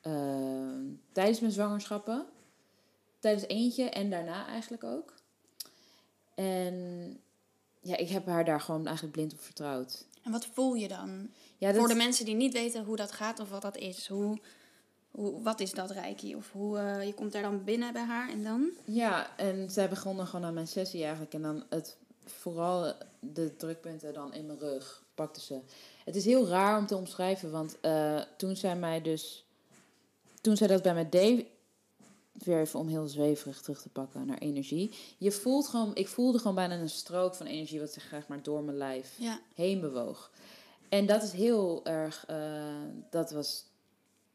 Speaker 2: Ehm, tijdens mijn zwangerschappen. Tijdens eentje en daarna eigenlijk ook. En ja, ik heb haar daar gewoon eigenlijk blind op vertrouwd.
Speaker 1: En wat voel je dan?
Speaker 2: Ja,
Speaker 1: Voor de mensen die niet weten hoe dat gaat of wat dat is. Hoe, hoe, wat is dat reiki? Of hoe, eh, je komt daar dan binnen bij haar en dan?
Speaker 2: Ja, en zij begonnen gewoon aan mijn sessie eigenlijk. En dan het, vooral de drukpunten dan in mijn rug pakte ze. Het is heel raar om te omschrijven, want eh, toen zij mij dus... Toen zij dat bij mij deed, weer even om heel zweverig terug te pakken naar energie. Je voelt gewoon, ik voelde gewoon bijna een strook van energie wat zich graag maar door mijn lijf
Speaker 1: Ja.
Speaker 2: heen bewoog. En dat is heel erg, eh, dat was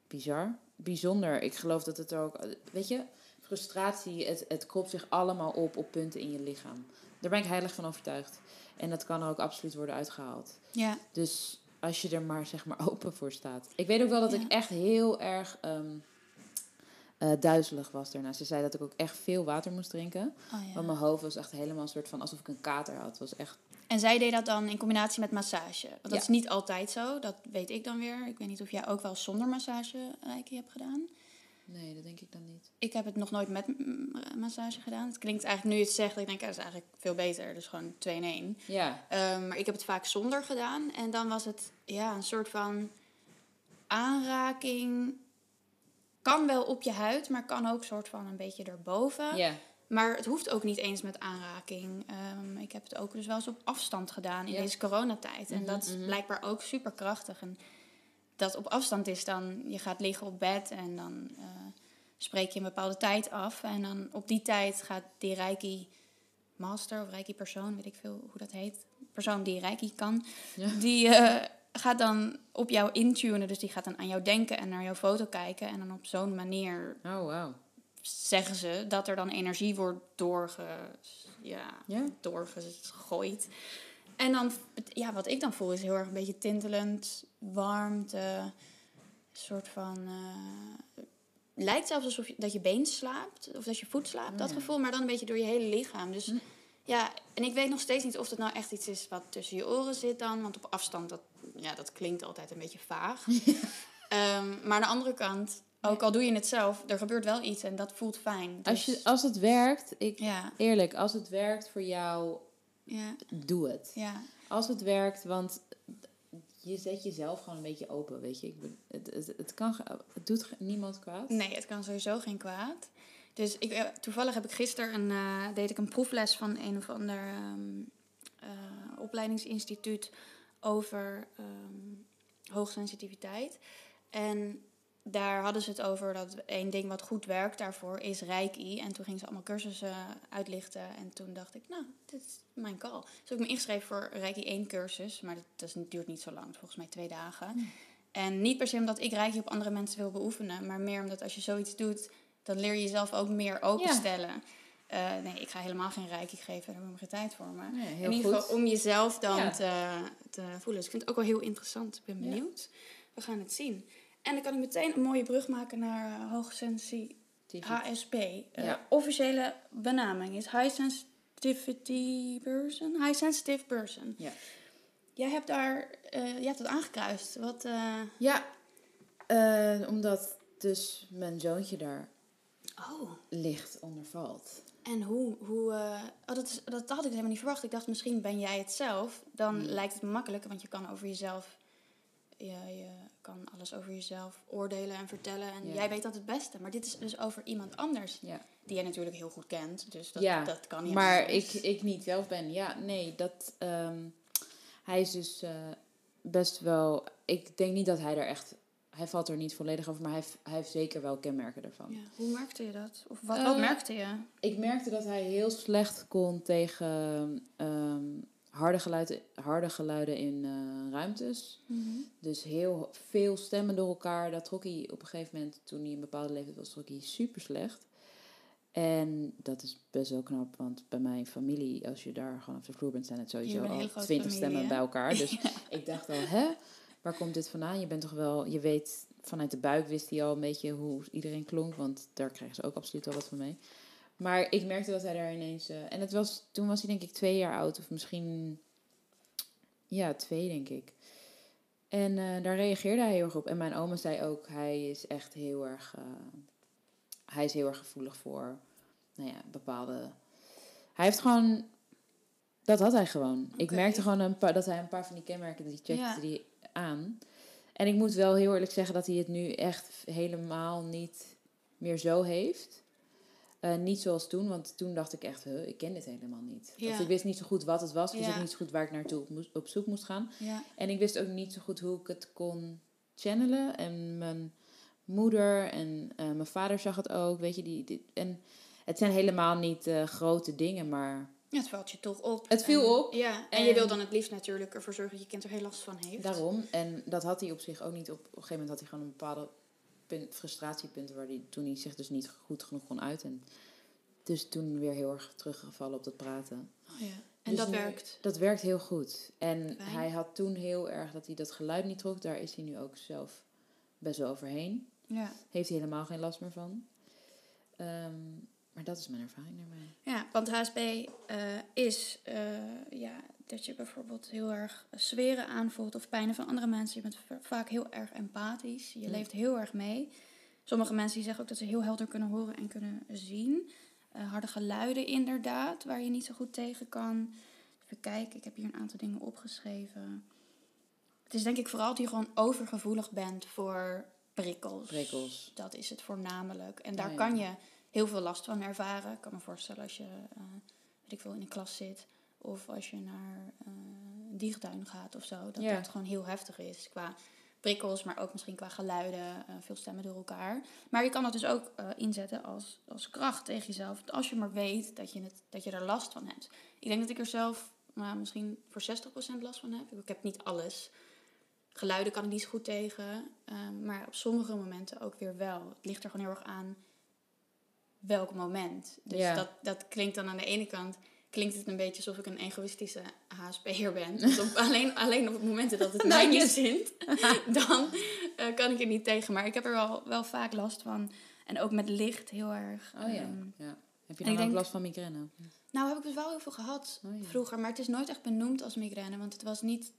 Speaker 2: bizar, bijzonder. Ik geloof dat het er ook, weet je, frustratie, het, het kropt zich allemaal op op punten in je lichaam. Daar ben ik heilig van overtuigd. En dat kan er ook absoluut worden uitgehaald.
Speaker 1: Ja.
Speaker 2: Dus als je er maar zeg maar open voor staat. Ik weet ook wel dat
Speaker 1: Ja.
Speaker 2: ik echt heel erg ehm, eh, duizelig was daarna. Ze zei dat ik ook echt veel water moest drinken.
Speaker 1: Oh, ja.
Speaker 2: Want mijn hoofd was echt helemaal een soort van alsof ik een kater had. Het was echt
Speaker 1: En zij deed dat dan in combinatie met massage. Want dat
Speaker 2: Ja.
Speaker 1: is niet altijd zo. Dat weet ik dan weer. Ik weet niet of jij ook wel zonder massage reiki hebt gedaan.
Speaker 2: Nee, dat denk ik dan niet.
Speaker 1: Ik heb het nog nooit met massage gedaan. Het klinkt eigenlijk nu je het zegt, ik denk, dat is eigenlijk veel beter. Dus gewoon twee in één.
Speaker 2: Ja,
Speaker 1: Ehm, maar ik heb het vaak zonder gedaan. En dan was het ja, een soort van aanraking. Kan wel op je huid, maar kan ook soort van een beetje erboven.
Speaker 2: ja.
Speaker 1: Maar het hoeft ook niet eens met aanraking. Ehm, ik heb het ook dus wel eens op afstand gedaan in deze coronatijd. En
Speaker 2: Mhm,
Speaker 1: dat is
Speaker 2: mhm.
Speaker 1: blijkbaar ook super krachtig. En dat op afstand is dan, je gaat liggen op bed en dan eh, spreek je een bepaalde tijd af. En dan op die tijd gaat die reiki master of reiki persoon, weet ik veel hoe dat heet. Persoon die reiki kan,
Speaker 2: Ja.
Speaker 1: die eh, gaat dan op jou intunen. Dus die gaat dan aan jou denken en naar jouw foto kijken. En dan op zo'n manier
Speaker 2: Oh, wauw.
Speaker 1: Zeggen ze dat er dan energie wordt doorge, ja, doorgegooid. En dan, ja, wat ik dan voel is heel erg een beetje tintelend, warmte, een soort van. eh, lijkt zelfs alsof je, dat je been slaapt of dat je voet slaapt,
Speaker 2: Oh,
Speaker 1: dat
Speaker 2: ja.
Speaker 1: gevoel, maar dan een beetje door je hele lichaam. Dus
Speaker 2: Hm.
Speaker 1: ja, en ik weet nog steeds niet of dat nou echt iets is wat tussen je oren zit dan, want op afstand, dat, ja, dat klinkt altijd een beetje vaag. Ehm, maar aan de andere kant, ook al doe je het zelf, er gebeurt wel iets en dat voelt fijn.
Speaker 2: Als,
Speaker 1: Dus-
Speaker 2: je, als het werkt, ik,
Speaker 1: ja,
Speaker 2: eerlijk, als het werkt voor jou,
Speaker 1: ja,
Speaker 2: doe het.
Speaker 1: ja.
Speaker 2: Als het werkt, want je zet jezelf gewoon een beetje open, weet je. Ik ben, het, het, het, kan, het doet niemand kwaad.
Speaker 1: Nee, het kan sowieso geen kwaad. Dus ik, eh, toevallig heb ik gisteren een, eh, deed ik een proefles van een of ander ehm, eh, opleidingsinstituut over ehm, hoogsensitiviteit. En daar hadden ze het over dat één ding wat goed werkt daarvoor is Reiki. En toen gingen ze allemaal cursussen uitlichten. En toen dacht ik, nou, dit is mijn call. Dus heb ik me ingeschreven voor Reiki 1 cursus. Maar dat, duurt niet zo lang, volgens mij twee dagen. En niet per se omdat ik Reiki op andere mensen wil beoefenen. Maar meer omdat als je zoiets doet, dan leer je jezelf ook meer openstellen. Eh, nee, ik ga helemaal geen Reiki geven. Daar hebben we geen tijd voor. Maar
Speaker 2: Nee,
Speaker 1: in ieder geval om jezelf dan
Speaker 2: Ja.
Speaker 1: te, te voelen. Dus ik vind het ook wel heel interessant. Ik ben
Speaker 2: Ja.
Speaker 1: benieuwd. We gaan het zien. En dan kan ik meteen een mooie brug maken naar uh, hoogsensitie
Speaker 2: TV.
Speaker 1: HSP. Uh,
Speaker 2: Ja.
Speaker 1: Officiële benaming is High Sensitivity Person. High Sensitive Person.
Speaker 2: Ja.
Speaker 1: Jij hebt daar, eh, je hebt het aangekruist. Wat, eh,
Speaker 2: Ja, eh, omdat dus mijn zoontje daar
Speaker 1: oh,
Speaker 2: licht onder valt.
Speaker 1: en hoe, hoe eh, oh, dat, is, dat had ik helemaal niet verwacht. Ik dacht misschien ben jij het zelf. Dan
Speaker 2: Nee.
Speaker 1: lijkt het makkelijker, want je kan over jezelf, je, je kan alles over jezelf oordelen en vertellen. En
Speaker 2: Ja.
Speaker 1: jij weet dat het beste. Maar dit is dus over iemand anders,
Speaker 2: Ja.
Speaker 1: die jij natuurlijk heel goed kent. Dus dat,
Speaker 2: ja,
Speaker 1: dat kan niet
Speaker 2: maar
Speaker 1: anders.
Speaker 2: ik, ik niet zelf ben. Ja, nee, dat... ehm, hij is dus eh, best wel... Ik denk niet dat hij er echt... Hij valt er niet volledig over, maar hij, heeft- hij heeft zeker wel kenmerken ervan.
Speaker 1: Hoe merkte je dat? Of wat,
Speaker 2: Eh,
Speaker 1: wat merkte je?
Speaker 2: Ik merkte dat hij heel slecht kon tegen ehm, harde, geluiden, harde geluiden in eh, ruimtes. Dus heel veel stemmen door elkaar. Dat trok hij op een gegeven moment, toen hij een bepaalde leeftijd was, trok hij super slecht. En dat is best wel knap, want bij mijn familie, als je daar gewoon op de vloer bent, zijn het sowieso al twintig stemmen
Speaker 1: hè?
Speaker 2: bij elkaar. Dus ik dacht al, hè, waar komt dit vandaan? Je bent toch wel, je weet, vanuit de buik wist hij al een beetje hoe iedereen klonk, want daar kregen ze ook absoluut wel wat van mee. Maar ik merkte dat hij daar ineens, eh, en het was, toen was hij denk ik twee jaar oud, of misschien, ja, twee denk ik. En eh, daar reageerde hij heel erg op. En mijn oma zei ook, hij is echt heel erg, eh, hij is heel erg gevoelig voor, nou ja, bepaalde... Hij heeft gewoon, dat had hij gewoon. Ik merkte gewoon een paar, dat hij een paar van die kenmerken, die checkte
Speaker 1: Ja.
Speaker 2: die aan. En ik moet wel heel eerlijk zeggen dat hij het nu echt helemaal niet meer zo heeft. Eh, niet zoals toen, want toen dacht ik echt, huh, ik ken dit helemaal niet.
Speaker 1: Ja.
Speaker 2: Ik wist niet zo goed wat het was. Ik wist
Speaker 1: Ja.
Speaker 2: ook niet zo goed waar ik naartoe op, moest- op zoek moest gaan.
Speaker 1: Ja.
Speaker 2: En ik wist ook niet zo goed hoe ik het kon channelen. En mijn moeder en eh, mijn vader zag het ook. Weet je, die, die, en het zijn helemaal niet eh, grote dingen, maar
Speaker 1: Ja, het valt je toch op.
Speaker 2: Het viel
Speaker 1: En-
Speaker 2: op.
Speaker 1: Ja, en,
Speaker 2: En-
Speaker 1: je wil dan het liefst natuurlijk ervoor zorgen dat je kind er heel last van heeft.
Speaker 2: daarom. En dat had hij op zich ook niet. Op, op een gegeven moment had hij gewoon een bepaalde punt, frustratiepunten waar hij toen hij zich dus niet goed genoeg kon uiten. Dus toen weer heel erg teruggevallen op dat praten.
Speaker 1: Oh, ja. En
Speaker 2: Dus
Speaker 1: dat
Speaker 2: nu-
Speaker 1: werkt.
Speaker 2: Dat werkt heel goed. En
Speaker 1: Fijn.
Speaker 2: hij had toen heel erg dat hij dat geluid niet trok. Daar is hij nu ook zelf best wel overheen.
Speaker 1: Ja.
Speaker 2: Heeft hij helemaal geen last meer van. Ehm, maar dat is mijn ervaring daarmee.
Speaker 1: ja, want HSP eh, is eh, ja, dat je bijvoorbeeld heel erg zweren aanvoelt of pijnen van andere mensen. Je bent va- vaak heel erg empathisch. Je leeft heel erg mee. Sommige mensen die zeggen ook dat ze heel helder kunnen horen en kunnen zien. Eh, harde geluiden inderdaad, waar je niet zo goed tegen kan. Even kijken, ik heb hier een aantal dingen opgeschreven. Het is denk ik vooral dat je gewoon overgevoelig bent voor prikkels.
Speaker 2: Prikkels.
Speaker 1: Dat is het voornamelijk. En daar kan je heel veel last van ervaren. Ik kan me voorstellen als je, eh, weet ik veel, in de klas zit. Of als je naar eh, een diertuin gaat of zo. Dat
Speaker 2: Ja.
Speaker 1: dat gewoon heel heftig is qua prikkels, maar ook misschien qua geluiden. eh, veel stemmen door elkaar. Maar je kan dat dus ook eh, inzetten als, als kracht tegen jezelf. Als je maar weet dat je, het, dat je er last van hebt. Ik denk dat ik er zelf nou, misschien voor 60% last van heb. Ik heb niet alles. Geluiden kan ik niet zo goed tegen. ehm, maar op sommige momenten ook weer wel. Het ligt er gewoon heel erg aan welk moment. Dus
Speaker 2: Ja.
Speaker 1: dat, dat klinkt dan aan de ene kant... klinkt het een beetje alsof ik een egoïstische HSP'er ben. Dus op, alleen, alleen op het moment dat het mij
Speaker 2: Nou,
Speaker 1: niet zint... dan eh, kan ik er niet tegen. Maar ik heb er wel, wel vaak last van. En ook met licht heel erg.
Speaker 2: Oh ja.
Speaker 1: ehm,
Speaker 2: ja. Heb je dan ook
Speaker 1: denk-
Speaker 2: last van migraine?
Speaker 1: nou heb ik dus wel heel veel gehad
Speaker 2: Oh ja.
Speaker 1: vroeger. Maar het is nooit echt benoemd als migraine. Want het was niet...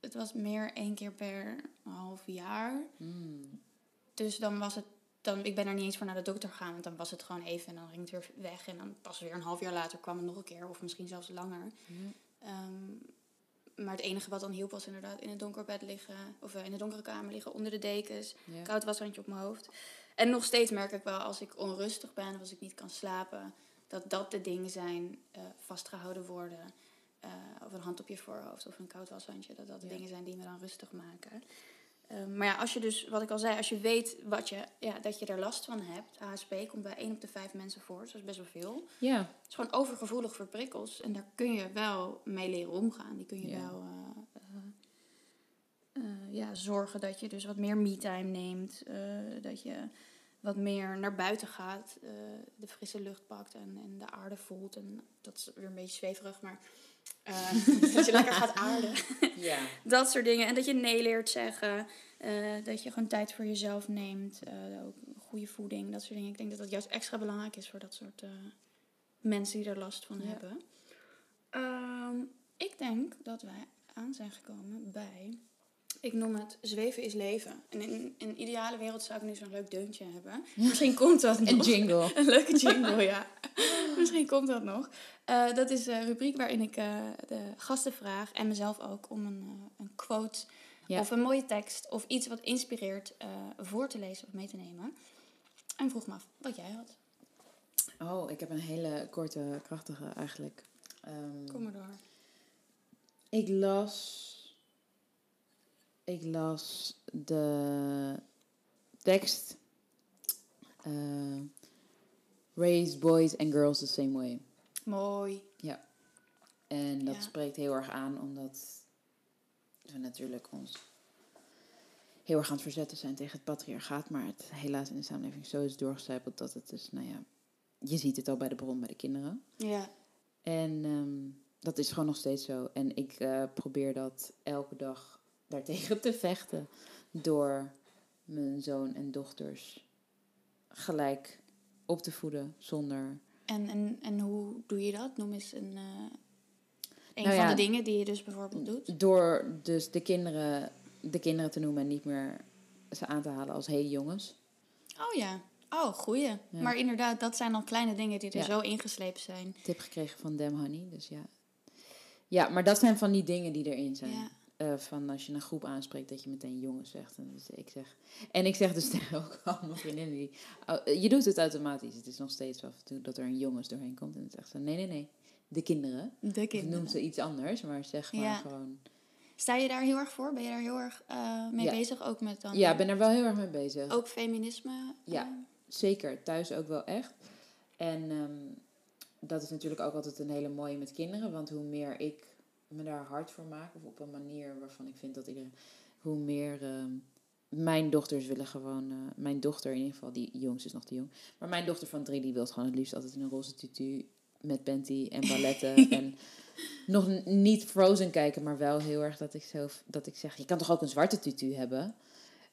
Speaker 1: Het was meer één keer per half jaar.
Speaker 2: Mm.
Speaker 1: Dus dan was het, dan, ik ben er niet eens voor naar de dokter gegaan, want dan was het gewoon even en dan ging het weer weg. En dan pas weer een half jaar later kwam het nog een keer, of misschien zelfs langer.
Speaker 2: Ja.
Speaker 1: Ehm, maar het enige wat dan hielp was inderdaad in het donker bed liggen, of eh, in de donkere kamer liggen, onder de dekens, koud washandje op mijn hoofd. En nog steeds merk ik wel als ik onrustig ben of als ik niet kan slapen, dat dat de dingen zijn, eh, vastgehouden worden. eh, of een hand op je voorhoofd of een koud washandje. Dat dat de dingen zijn die me dan rustig maken. Ehm, maar ja, als je dus, wat ik al zei, als je weet wat je, ja, dat je er last van hebt. HSP komt bij 1 op de 5 mensen voor, dus dat is best wel veel.
Speaker 2: ja.
Speaker 1: Het is gewoon overgevoelig voor prikkels. En daar kun je wel mee leren omgaan. Die kun je wel eh, eh, eh, ja, zorgen dat je dus wat meer me-time neemt. dat je wat meer naar buiten gaat. de frisse lucht pakt en, en de aarde voelt. En dat is weer een beetje zweverig. Maar Eh, dat je lekker gaat aarden.
Speaker 2: Ja.
Speaker 1: dat soort dingen. En dat je nee leert zeggen. eh, dat je gewoon tijd voor jezelf neemt. eh, ook goede voeding, dat soort dingen. Ik denk dat dat juist extra belangrijk is voor dat soort mensen die er last van
Speaker 2: Ja.
Speaker 1: hebben. Ehm, ik denk dat wij aan zijn gekomen bij. Ik noem het zweven is leven. En in, een ideale wereld zou ik nu zo'n leuk deuntje hebben. Misschien komt dat nog.
Speaker 2: Een jingle.
Speaker 1: Een leuke jingle, ja. Misschien komt dat nog. Eh, dat is een rubriek waarin ik eh, de gasten vraag en mezelf ook om een, eh, een quote
Speaker 2: Ja.
Speaker 1: of een mooie tekst of iets wat inspireert voor te lezen of mee te nemen. En vroeg me af wat jij had.
Speaker 2: Oh, ik heb een hele korte, krachtige eigenlijk. Ehm,
Speaker 1: Kom maar door.
Speaker 2: Ik las. Ik las de tekst. eh, Raise boys and girls the same way.
Speaker 1: Mooi.
Speaker 2: En dat
Speaker 1: Ja.
Speaker 2: spreekt heel erg aan, omdat we natuurlijk ons heel erg aan het verzetten zijn tegen het patriarchaat. Maar het helaas in de samenleving zo is doorgecijpeld dat het dus, nou ja, je ziet het al bij de bron bij de kinderen.
Speaker 1: Ja.
Speaker 2: En ehm, dat is gewoon nog steeds zo. En ik eh, probeer dat elke dag daartegen te vechten. Door mijn zoon en dochters gelijk op te voeden. Zonder.
Speaker 1: En, en, en hoe doe je dat? Noem eens een, eh, een
Speaker 2: Nou
Speaker 1: van
Speaker 2: ja.
Speaker 1: de dingen die je dus bijvoorbeeld doet.
Speaker 2: Door dus de kinderen, de kinderen te noemen en niet meer ze aan te halen als hele jongens.
Speaker 1: Oh ja. Oh, goeie.
Speaker 2: Ja.
Speaker 1: Maar inderdaad, dat zijn al kleine dingen die er
Speaker 2: Ja.
Speaker 1: zo ingeslepen zijn.
Speaker 2: Tip gekregen van Dem Honey. Dus ja. Ja, maar dat zijn van die dingen die erin zijn. Eh, van als je een groep aanspreekt, dat je meteen jongens zegt. En, dus ik zeg, en ik zeg dus tegen ook al mijn vriendinnen die... oh, je doet het automatisch. Het is nog steeds af en toe dat er een jongens doorheen komt. En dan zegt ze, nee, nee, nee. De kinderen.
Speaker 1: De kinderen.
Speaker 2: noemt ze iets anders, maar zeg maar
Speaker 1: Ja.
Speaker 2: gewoon...
Speaker 1: Sta je daar heel erg voor? Ben je daar heel erg eh, mee
Speaker 2: Ja.
Speaker 1: bezig? Ook met dan...
Speaker 2: Ja, ik ben er wel heel erg mee bezig.
Speaker 1: Ook feminisme?
Speaker 2: Ja.
Speaker 1: eh,
Speaker 2: Zeker, thuis ook wel echt. En ehm, dat is natuurlijk ook altijd een hele mooie met kinderen. Want hoe meer ik me daar hard voor maak, of op een manier waarvan ik vind dat iedereen... Hoe meer... ehm, mijn dochters willen gewoon... eh, mijn dochter in ieder geval, die jongste is nog te jong. Maar mijn dochter van drie, die wil gewoon het liefst altijd in een roze tutu met panty en balletten. en nog niet Frozen kijken, maar wel heel erg dat ik zelf... Dat ik zeg, je kan toch ook een zwarte tutu hebben?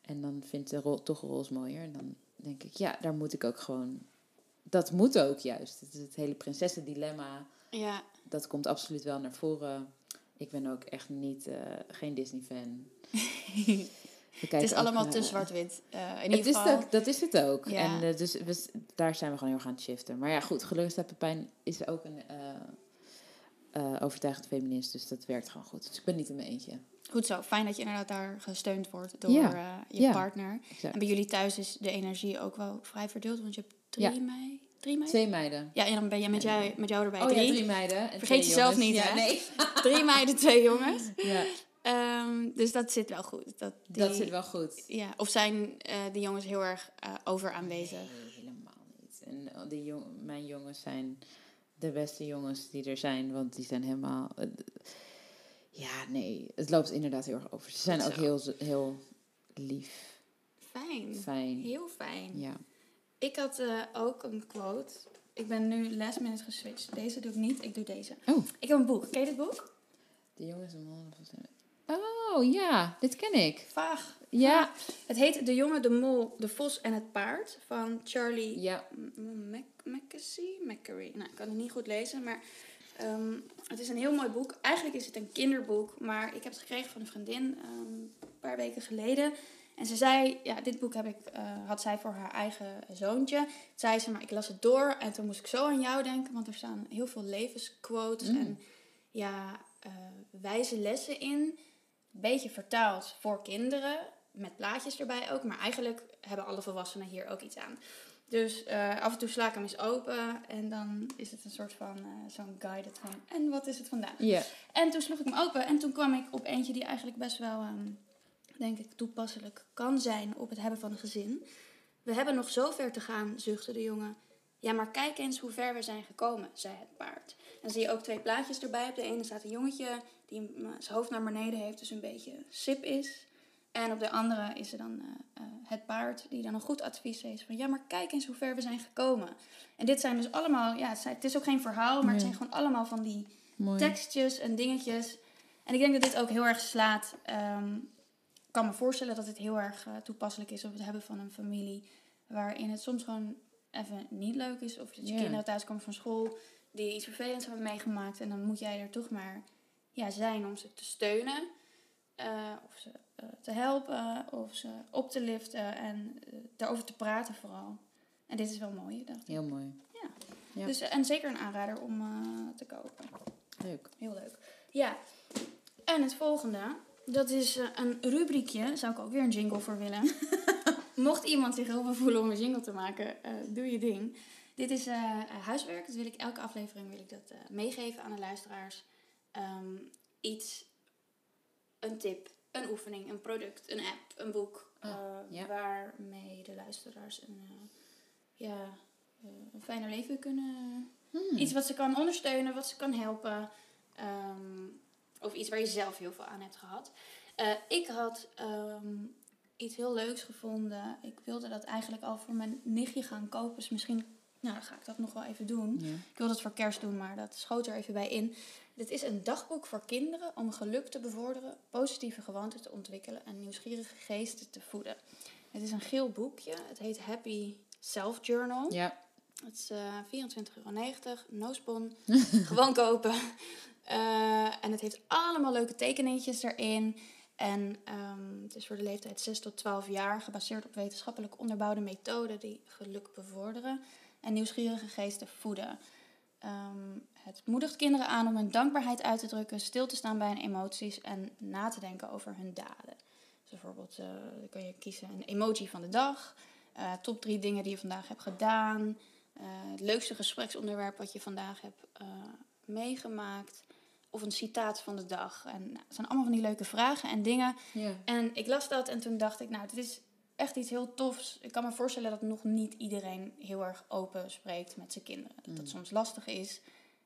Speaker 2: En dan vindt de ro- toch roze mooier. En dan denk ik, ja, daar moet ik ook gewoon... Dat moet ook juist. Het, is het hele prinsessendilemma,
Speaker 1: ja.
Speaker 2: dat komt absoluut wel naar voren. Ik ben ook echt niet, eh, geen Disney-fan.
Speaker 1: Het is allemaal
Speaker 2: ook,
Speaker 1: te zwart-wit. eh, in ieder geval.
Speaker 2: ook, dat is het ook.
Speaker 1: Ja.
Speaker 2: En eh, dus we, daar zijn we gewoon heel erg aan het shiften. Maar ja, goed, gelukkig staat Pepijn is ook een overtuigend feminist. Dus dat werkt gewoon goed. Dus ik ben niet in mijn eentje.
Speaker 1: Goed zo. Fijn dat je inderdaad daar gesteund wordt door
Speaker 2: Ja.
Speaker 1: je
Speaker 2: Ja.
Speaker 1: partner.
Speaker 2: Exact.
Speaker 1: En bij jullie thuis is de energie ook wel vrij verdeeld. Want je hebt drie
Speaker 2: Ja.
Speaker 1: mei. Drie mei?
Speaker 2: Twee meiden.
Speaker 1: Ja, en dan ben je met jou, met jou erbij.
Speaker 2: Oh
Speaker 1: drie.
Speaker 2: ja, drie meiden. En
Speaker 1: Vergeet jezelf
Speaker 2: jongens.
Speaker 1: niet,
Speaker 2: ja,
Speaker 1: hè?
Speaker 2: Nee.
Speaker 1: Drie meiden, twee jongens.
Speaker 2: Ja,
Speaker 1: Ehm, dus dat zit wel goed. Dat, die,
Speaker 2: dat zit wel goed.
Speaker 1: Ja, of zijn eh de jongens heel erg eh, over aanwezig?
Speaker 2: Nee, helemaal niet. En eh, de jong, mijn jongens zijn de beste jongens die er zijn, want die zijn helemaal. ja, nee, het loopt inderdaad heel erg over. Ze zijn ook heel, heel lief,
Speaker 1: Fijn.
Speaker 2: fijn.
Speaker 1: Heel fijn.
Speaker 2: Ja.
Speaker 1: Ik had eh, ook een quote. Ik ben nu last minute geswitcht. Deze doe ik niet, ik doe deze.
Speaker 2: Oh,
Speaker 1: Ik heb een boek. Ken je dit boek?
Speaker 2: de jongens en mannen van zijn. Oh ja, dit ken ik.
Speaker 1: Vaag.
Speaker 2: Ja.
Speaker 1: Het heet De jongen, de mol, de vos en het paard van Charlie
Speaker 2: Ja,
Speaker 1: M- Mac- Mackesy? Macquarie. Nou, ik kan het niet goed lezen, maar ehm, het is een heel mooi boek. Eigenlijk is het een kinderboek, maar ik heb het gekregen van een vriendin ehm, een paar weken geleden. En ze zei, ja, dit boek heb ik, eh, had zij voor haar eigen zoontje. Toen zei ze, maar ik las het door en toen moest ik zo aan jou denken, want er staan heel veel levensquotes
Speaker 2: Mm.
Speaker 1: en ja, eh, wijze lessen in. Beetje vertaald voor kinderen, met plaatjes erbij ook. Maar eigenlijk hebben alle volwassenen hier ook iets aan. Dus eh, af en toe sla ik hem eens open en dan is het een soort van zo'n guided van... En wat is het vandaag?
Speaker 2: ja.
Speaker 1: En toen sloeg ik hem open en toen kwam ik op eentje die eigenlijk best wel, ehm, denk ik, toepasselijk kan zijn op het hebben van een gezin. We hebben nog zo ver te gaan, zuchtte de jongen. Ja, maar kijk eens hoe ver we zijn gekomen, zei het paard. Dan zie je ook twee plaatjes erbij. Op de ene staat een jongetje die zijn hoofd naar beneden heeft, dus een beetje sip is. En op de andere is er dan eh, eh, het paard die dan een goed advies heeft van ja, maar kijk eens hoe ver we zijn gekomen. En dit zijn dus allemaal, ja, het, zijn- het is ook geen verhaal, maar het zijn gewoon allemaal van die
Speaker 2: Mooi.
Speaker 1: tekstjes en dingetjes. En ik denk dat dit ook heel erg slaat. Ehm, kan me voorstellen dat het heel erg eh, toepasselijk is op het hebben van een familie. Waarin het soms gewoon even niet leuk is. Of dat je
Speaker 2: Ja.
Speaker 1: kinderen thuiskomen van school die iets vervelends hebben meegemaakt. En dan moet jij er toch maar ja, zijn om ze te steunen. eh, of ze eh, te helpen. Of ze op te liften. En daarover te praten vooral. En dit is wel mooi, dacht ik.
Speaker 2: Heel mooi. Ja.
Speaker 1: Dus, eh, en zeker een aanrader om te kopen.
Speaker 2: Leuk.
Speaker 1: Heel leuk. Ja. En het volgende, dat is eh, een rubriekje. Zou ik ook weer een jingle voor willen. Mocht iemand zich heel voelen om een jingle te maken, eh, doe je ding. Dit is eh, huiswerk. Dat wil ik elke aflevering wil ik dat meegeven aan de luisteraars. Ehm, iets, een tip, een oefening, een product, een app, een boek.
Speaker 2: Ah.
Speaker 1: Waarmee de luisteraars een, ja, een fijner leven kunnen
Speaker 2: Hmm.
Speaker 1: Iets wat ze kan ondersteunen, wat ze kan helpen. Ehm, of iets waar je zelf heel veel aan hebt gehad. Eh, ik had ehm, iets heel leuks gevonden. Ik wilde dat eigenlijk al voor mijn nichtje gaan kopen. Dus misschien nou, dan ga ik dat nog wel even doen.
Speaker 2: Ja.
Speaker 1: Ik wilde het voor kerst doen, maar dat schoot er even bij in. Dit is een dagboek voor kinderen om geluk te bevorderen, positieve gewoonten te ontwikkelen en nieuwsgierige geesten te voeden. Het is een geel boekje. Het heet Happy Self Journal.
Speaker 2: Ja.
Speaker 1: Het is eh 24,90 euro, no-spon. Gewoon kopen. Eh, en het heeft allemaal leuke tekeningetjes erin. En ehm, het is voor de leeftijd 6 tot 12 jaar gebaseerd op wetenschappelijk onderbouwde methoden die geluk bevorderen en nieuwsgierige geesten voeden. Ehm, het moedigt kinderen aan om hun dankbaarheid uit te drukken, stil te staan bij hun emoties en na te denken over hun daden. Dus bijvoorbeeld dan kan je kiezen een emoji van de dag, top drie dingen die je vandaag hebt gedaan, het leukste gespreksonderwerp wat je vandaag hebt eh, meegemaakt. Of een citaat van de dag. En nou, het zijn allemaal van die leuke vragen en dingen. En ik las dat en toen dacht ik, nou, dit is echt iets heel tofs. Ik kan me voorstellen dat nog niet iedereen heel erg open spreekt met zijn kinderen. Dat dat
Speaker 2: Mm.
Speaker 1: soms lastig is.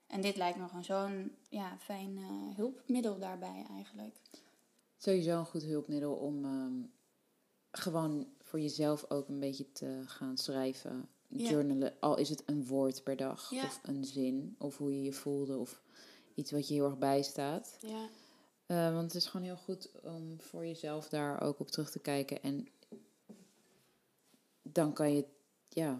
Speaker 1: En dit lijkt me gewoon zo'n ja, fijn eh, hulpmiddel daarbij eigenlijk.
Speaker 2: Sowieso een goed hulpmiddel om ehm, gewoon voor jezelf ook een beetje te gaan schrijven.
Speaker 1: Ja.
Speaker 2: Journalen, al is het een woord per dag
Speaker 1: Ja.
Speaker 2: of een zin of hoe je je voelde of iets wat je heel erg bijstaat.
Speaker 1: Ja,
Speaker 2: Eh, want het is gewoon heel goed om voor jezelf daar ook op terug te kijken. En dan kan je ja,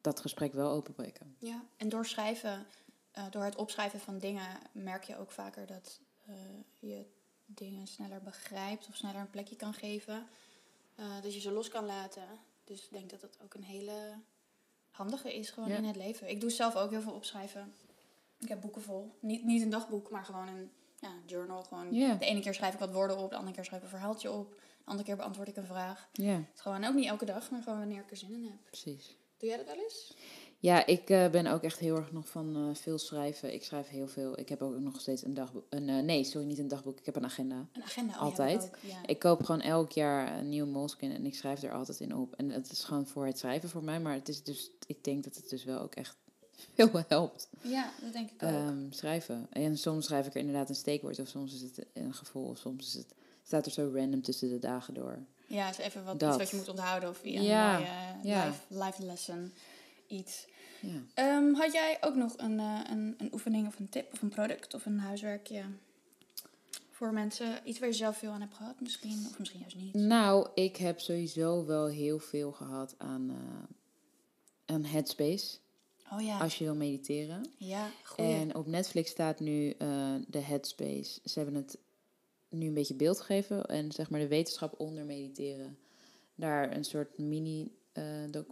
Speaker 2: dat gesprek wel openbreken.
Speaker 1: ja. En door schrijven, eh, door het opschrijven van dingen, merk je ook vaker dat eh, je dingen sneller begrijpt of sneller een plekje kan geven. Dat je ze los kan laten. Dus ik denk dat dat ook een hele handige is gewoon
Speaker 2: Ja.
Speaker 1: in het leven. Ik doe zelf ook heel veel opschrijven. Ik heb boeken vol. Niet, niet een dagboek, maar gewoon een ja, journal. Gewoon. De ene keer schrijf ik wat woorden op, de andere keer schrijf ik een verhaaltje op. De andere keer beantwoord ik een vraag.
Speaker 2: Ja,
Speaker 1: Het is gewoon ook niet elke dag, maar gewoon wanneer ik er zin in heb.
Speaker 2: precies.
Speaker 1: Doe jij dat wel eens?
Speaker 2: Ja, ik eh, ben ook echt heel erg nog van eh, veel schrijven. Ik schrijf heel veel. Ik heb ook nog steeds een dagboek. Een, eh, nee, sorry, niet een dagboek. Ik heb een agenda.
Speaker 1: Een agenda oh,
Speaker 2: Altijd.
Speaker 1: Ja, dat ook, ja.
Speaker 2: Ik koop gewoon elk jaar een nieuw Moleskine en ik schrijf er altijd in op. En het is gewoon voor het schrijven voor mij. Maar het is dus, ik denk dat het dus wel ook echt veel helpt.
Speaker 1: ja, dat denk ik ook.
Speaker 2: Ehm, schrijven. En soms schrijf ik er inderdaad een steekwoord. Of soms is het een gevoel. Of soms is het, staat er zo random tussen de dagen door.
Speaker 1: ja, is even wat,
Speaker 2: dat.
Speaker 1: iets wat je moet onthouden. Of ja,
Speaker 2: Ja,
Speaker 1: een mooie
Speaker 2: ja.
Speaker 1: life, life lesson. Iets.
Speaker 2: Ja.
Speaker 1: Ehm, had jij ook nog een, eh, een, een oefening of een tip of een product of een huiswerkje voor mensen? Iets waar je zelf veel aan hebt gehad misschien, of misschien juist niet.
Speaker 2: Nou, ik heb sowieso wel heel veel gehad aan, eh, aan Headspace.
Speaker 1: Oh ja,
Speaker 2: Als je wil mediteren.
Speaker 1: ja, goeie.
Speaker 2: En op Netflix staat nu eh, de Headspace. Ze hebben het nu een beetje beeld gegeven. En zeg maar de wetenschap onder mediteren. Daar een soort mini doc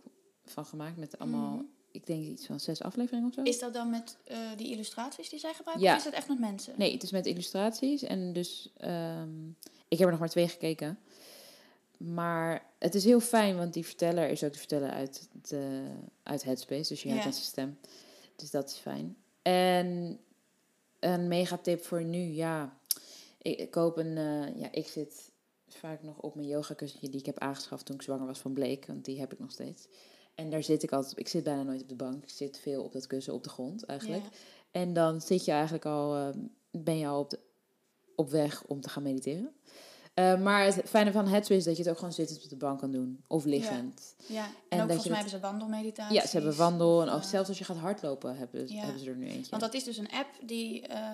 Speaker 2: van gemaakt. Met allemaal,
Speaker 1: Mhm.
Speaker 2: ik denk iets van zes afleveringen of zo.
Speaker 1: Is dat dan met eh, die illustraties die zij gebruiken?
Speaker 2: Ja.
Speaker 1: Of is het echt met mensen?
Speaker 2: Nee, het is met illustraties. En dus, ehm, ik heb er nog maar twee gekeken. Maar het is heel fijn, want die verteller is ook de verteller uit, de, uit Headspace. Dus je
Speaker 1: Ja.
Speaker 2: herkent zijn stem. Dus dat is fijn. En een megatip voor nu, ja. Ik, ik koop een, eh, ja, ik zit vaak nog op mijn yogakussentje die ik heb aangeschaft toen ik zwanger was van Blake. Want die heb ik nog steeds. En daar zit ik altijd. Ik zit bijna nooit op de bank. Ik zit veel op dat kussen op de grond eigenlijk.
Speaker 1: Ja.
Speaker 2: En dan zit je eigenlijk al, ehm, ben je al op, de, op weg om te gaan mediteren. Eh, maar het fijne van Headspace is dat je het ook gewoon zittend op de bank kan doen. Of liggend.
Speaker 1: Ja, en,
Speaker 2: En
Speaker 1: ook
Speaker 2: dat
Speaker 1: volgens
Speaker 2: je
Speaker 1: mij hebben ze wandelmeditaties.
Speaker 2: Ja, ze hebben wandel en ook zelfs als je gaat hardlopen hebben,
Speaker 1: Ja.
Speaker 2: hebben ze er nu eentje.
Speaker 1: Want dat is dus een app die eh,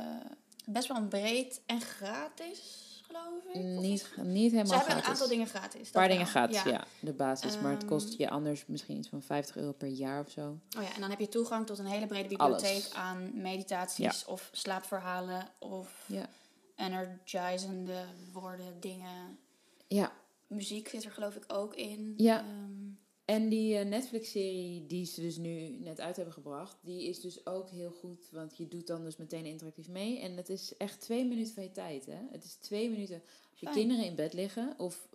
Speaker 1: best wel breed en gratis, geloof ik.
Speaker 2: Niet, niet helemaal
Speaker 1: Ze hebben
Speaker 2: gratis.
Speaker 1: een aantal dingen gratis.
Speaker 2: Een paar
Speaker 1: wel.
Speaker 2: dingen gratis, ja.
Speaker 1: ja.
Speaker 2: de basis. maar het kost
Speaker 1: Ehm,
Speaker 2: je anders misschien iets van 50 euro per jaar of zo.
Speaker 1: Oh ja, en dan heb je toegang tot een hele brede bibliotheek
Speaker 2: Alles.
Speaker 1: aan meditaties of slaapverhalen of
Speaker 2: Ja.
Speaker 1: energizende woorden, dingen.
Speaker 2: Ja,
Speaker 1: Muziek zit er geloof ik ook in.
Speaker 2: Ja.
Speaker 1: Ehm,
Speaker 2: en die eh, Netflix-serie die ze dus nu net uit hebben gebracht, die is dus ook heel goed. Want je doet dan dus meteen interactief mee. En het is echt twee minuten van je tijd, hè. Het is twee minuten als je
Speaker 1: Fijn.
Speaker 2: kinderen in bed liggen of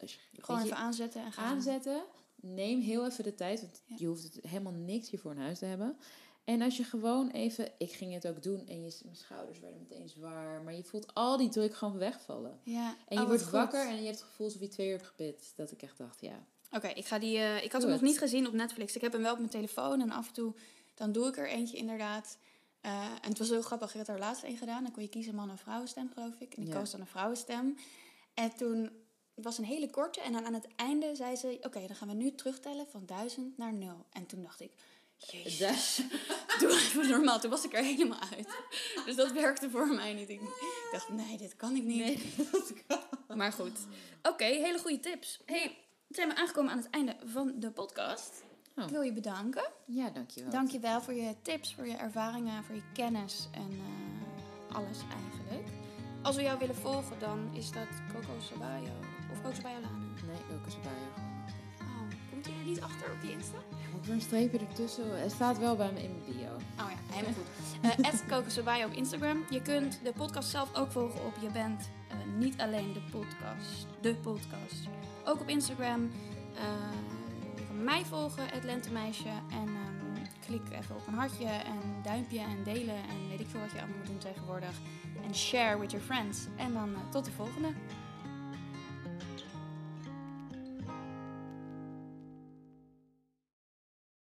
Speaker 2: als je,
Speaker 1: gewoon
Speaker 2: je,
Speaker 1: even aanzetten en gaan.
Speaker 2: aanzetten. Neem heel even de tijd, want
Speaker 1: Ja.
Speaker 2: je hoeft het helemaal niks hiervoor in huis te hebben. En als je gewoon even, ik ging het ook doen en je, mijn schouders werden meteen zwaar, maar je voelt al die druk gewoon wegvallen.
Speaker 1: Ja.
Speaker 2: En je
Speaker 1: Oh,
Speaker 2: wordt
Speaker 1: goed.
Speaker 2: wakker en je hebt het gevoel alsof je twee uur hebt gebid. Dat ik echt dacht, ja.
Speaker 1: Oké, ik ga die. eh, ik had
Speaker 2: Doe
Speaker 1: hem nog niet gezien op Netflix. Ik heb hem wel op mijn telefoon en af en toe dan doe ik er eentje inderdaad. Eh, en het was heel grappig. Ik had er laatst een gedaan. Dan kon je kiezen man- en vrouwenstem, geloof ik. En ik
Speaker 2: Ja.
Speaker 1: koos dan een vrouwenstem. En toen het was een hele korte. En dan aan het einde zei ze: Oké, dan gaan we nu terugtellen van 1000 naar 0. En toen dacht ik: Jezus, doe even normaal. Toen was ik er helemaal uit. Dus dat werkte voor mij niet. Ik dacht: Nee, dit kan ik niet. Maar goed. Oké, hele goede tips. Hey, zijn we aangekomen aan het einde van de podcast.
Speaker 2: Oh.
Speaker 1: Ik wil je bedanken.
Speaker 2: Ja, dankjewel.
Speaker 1: Dank je wel voor je tips, voor je ervaringen, voor je kennis en eh, alles eigenlijk. Als we jou willen volgen, dan is dat Coco Sabayo of Coco Sabayo Lane.
Speaker 2: Nee, je gewoon.
Speaker 1: Oh, komt hij er niet achter op je Insta?
Speaker 2: Moet er een streepje ertussen? Het staat wel bij me in mijn bio.
Speaker 1: Oh ja, helemaal goed. Uh, Coco Sabayo op Instagram. Je kunt de podcast zelf ook volgen op Je Bent eh, Niet Alleen de Podcast. De podcast. Ook op Instagram. Eh, je mij volgen, het Lentemeisje. En ehm, klik even op een hartje en duimpje en delen. En weet ik veel wat je allemaal moet doen tegenwoordig. En share with your friends. En dan eh, tot de volgende.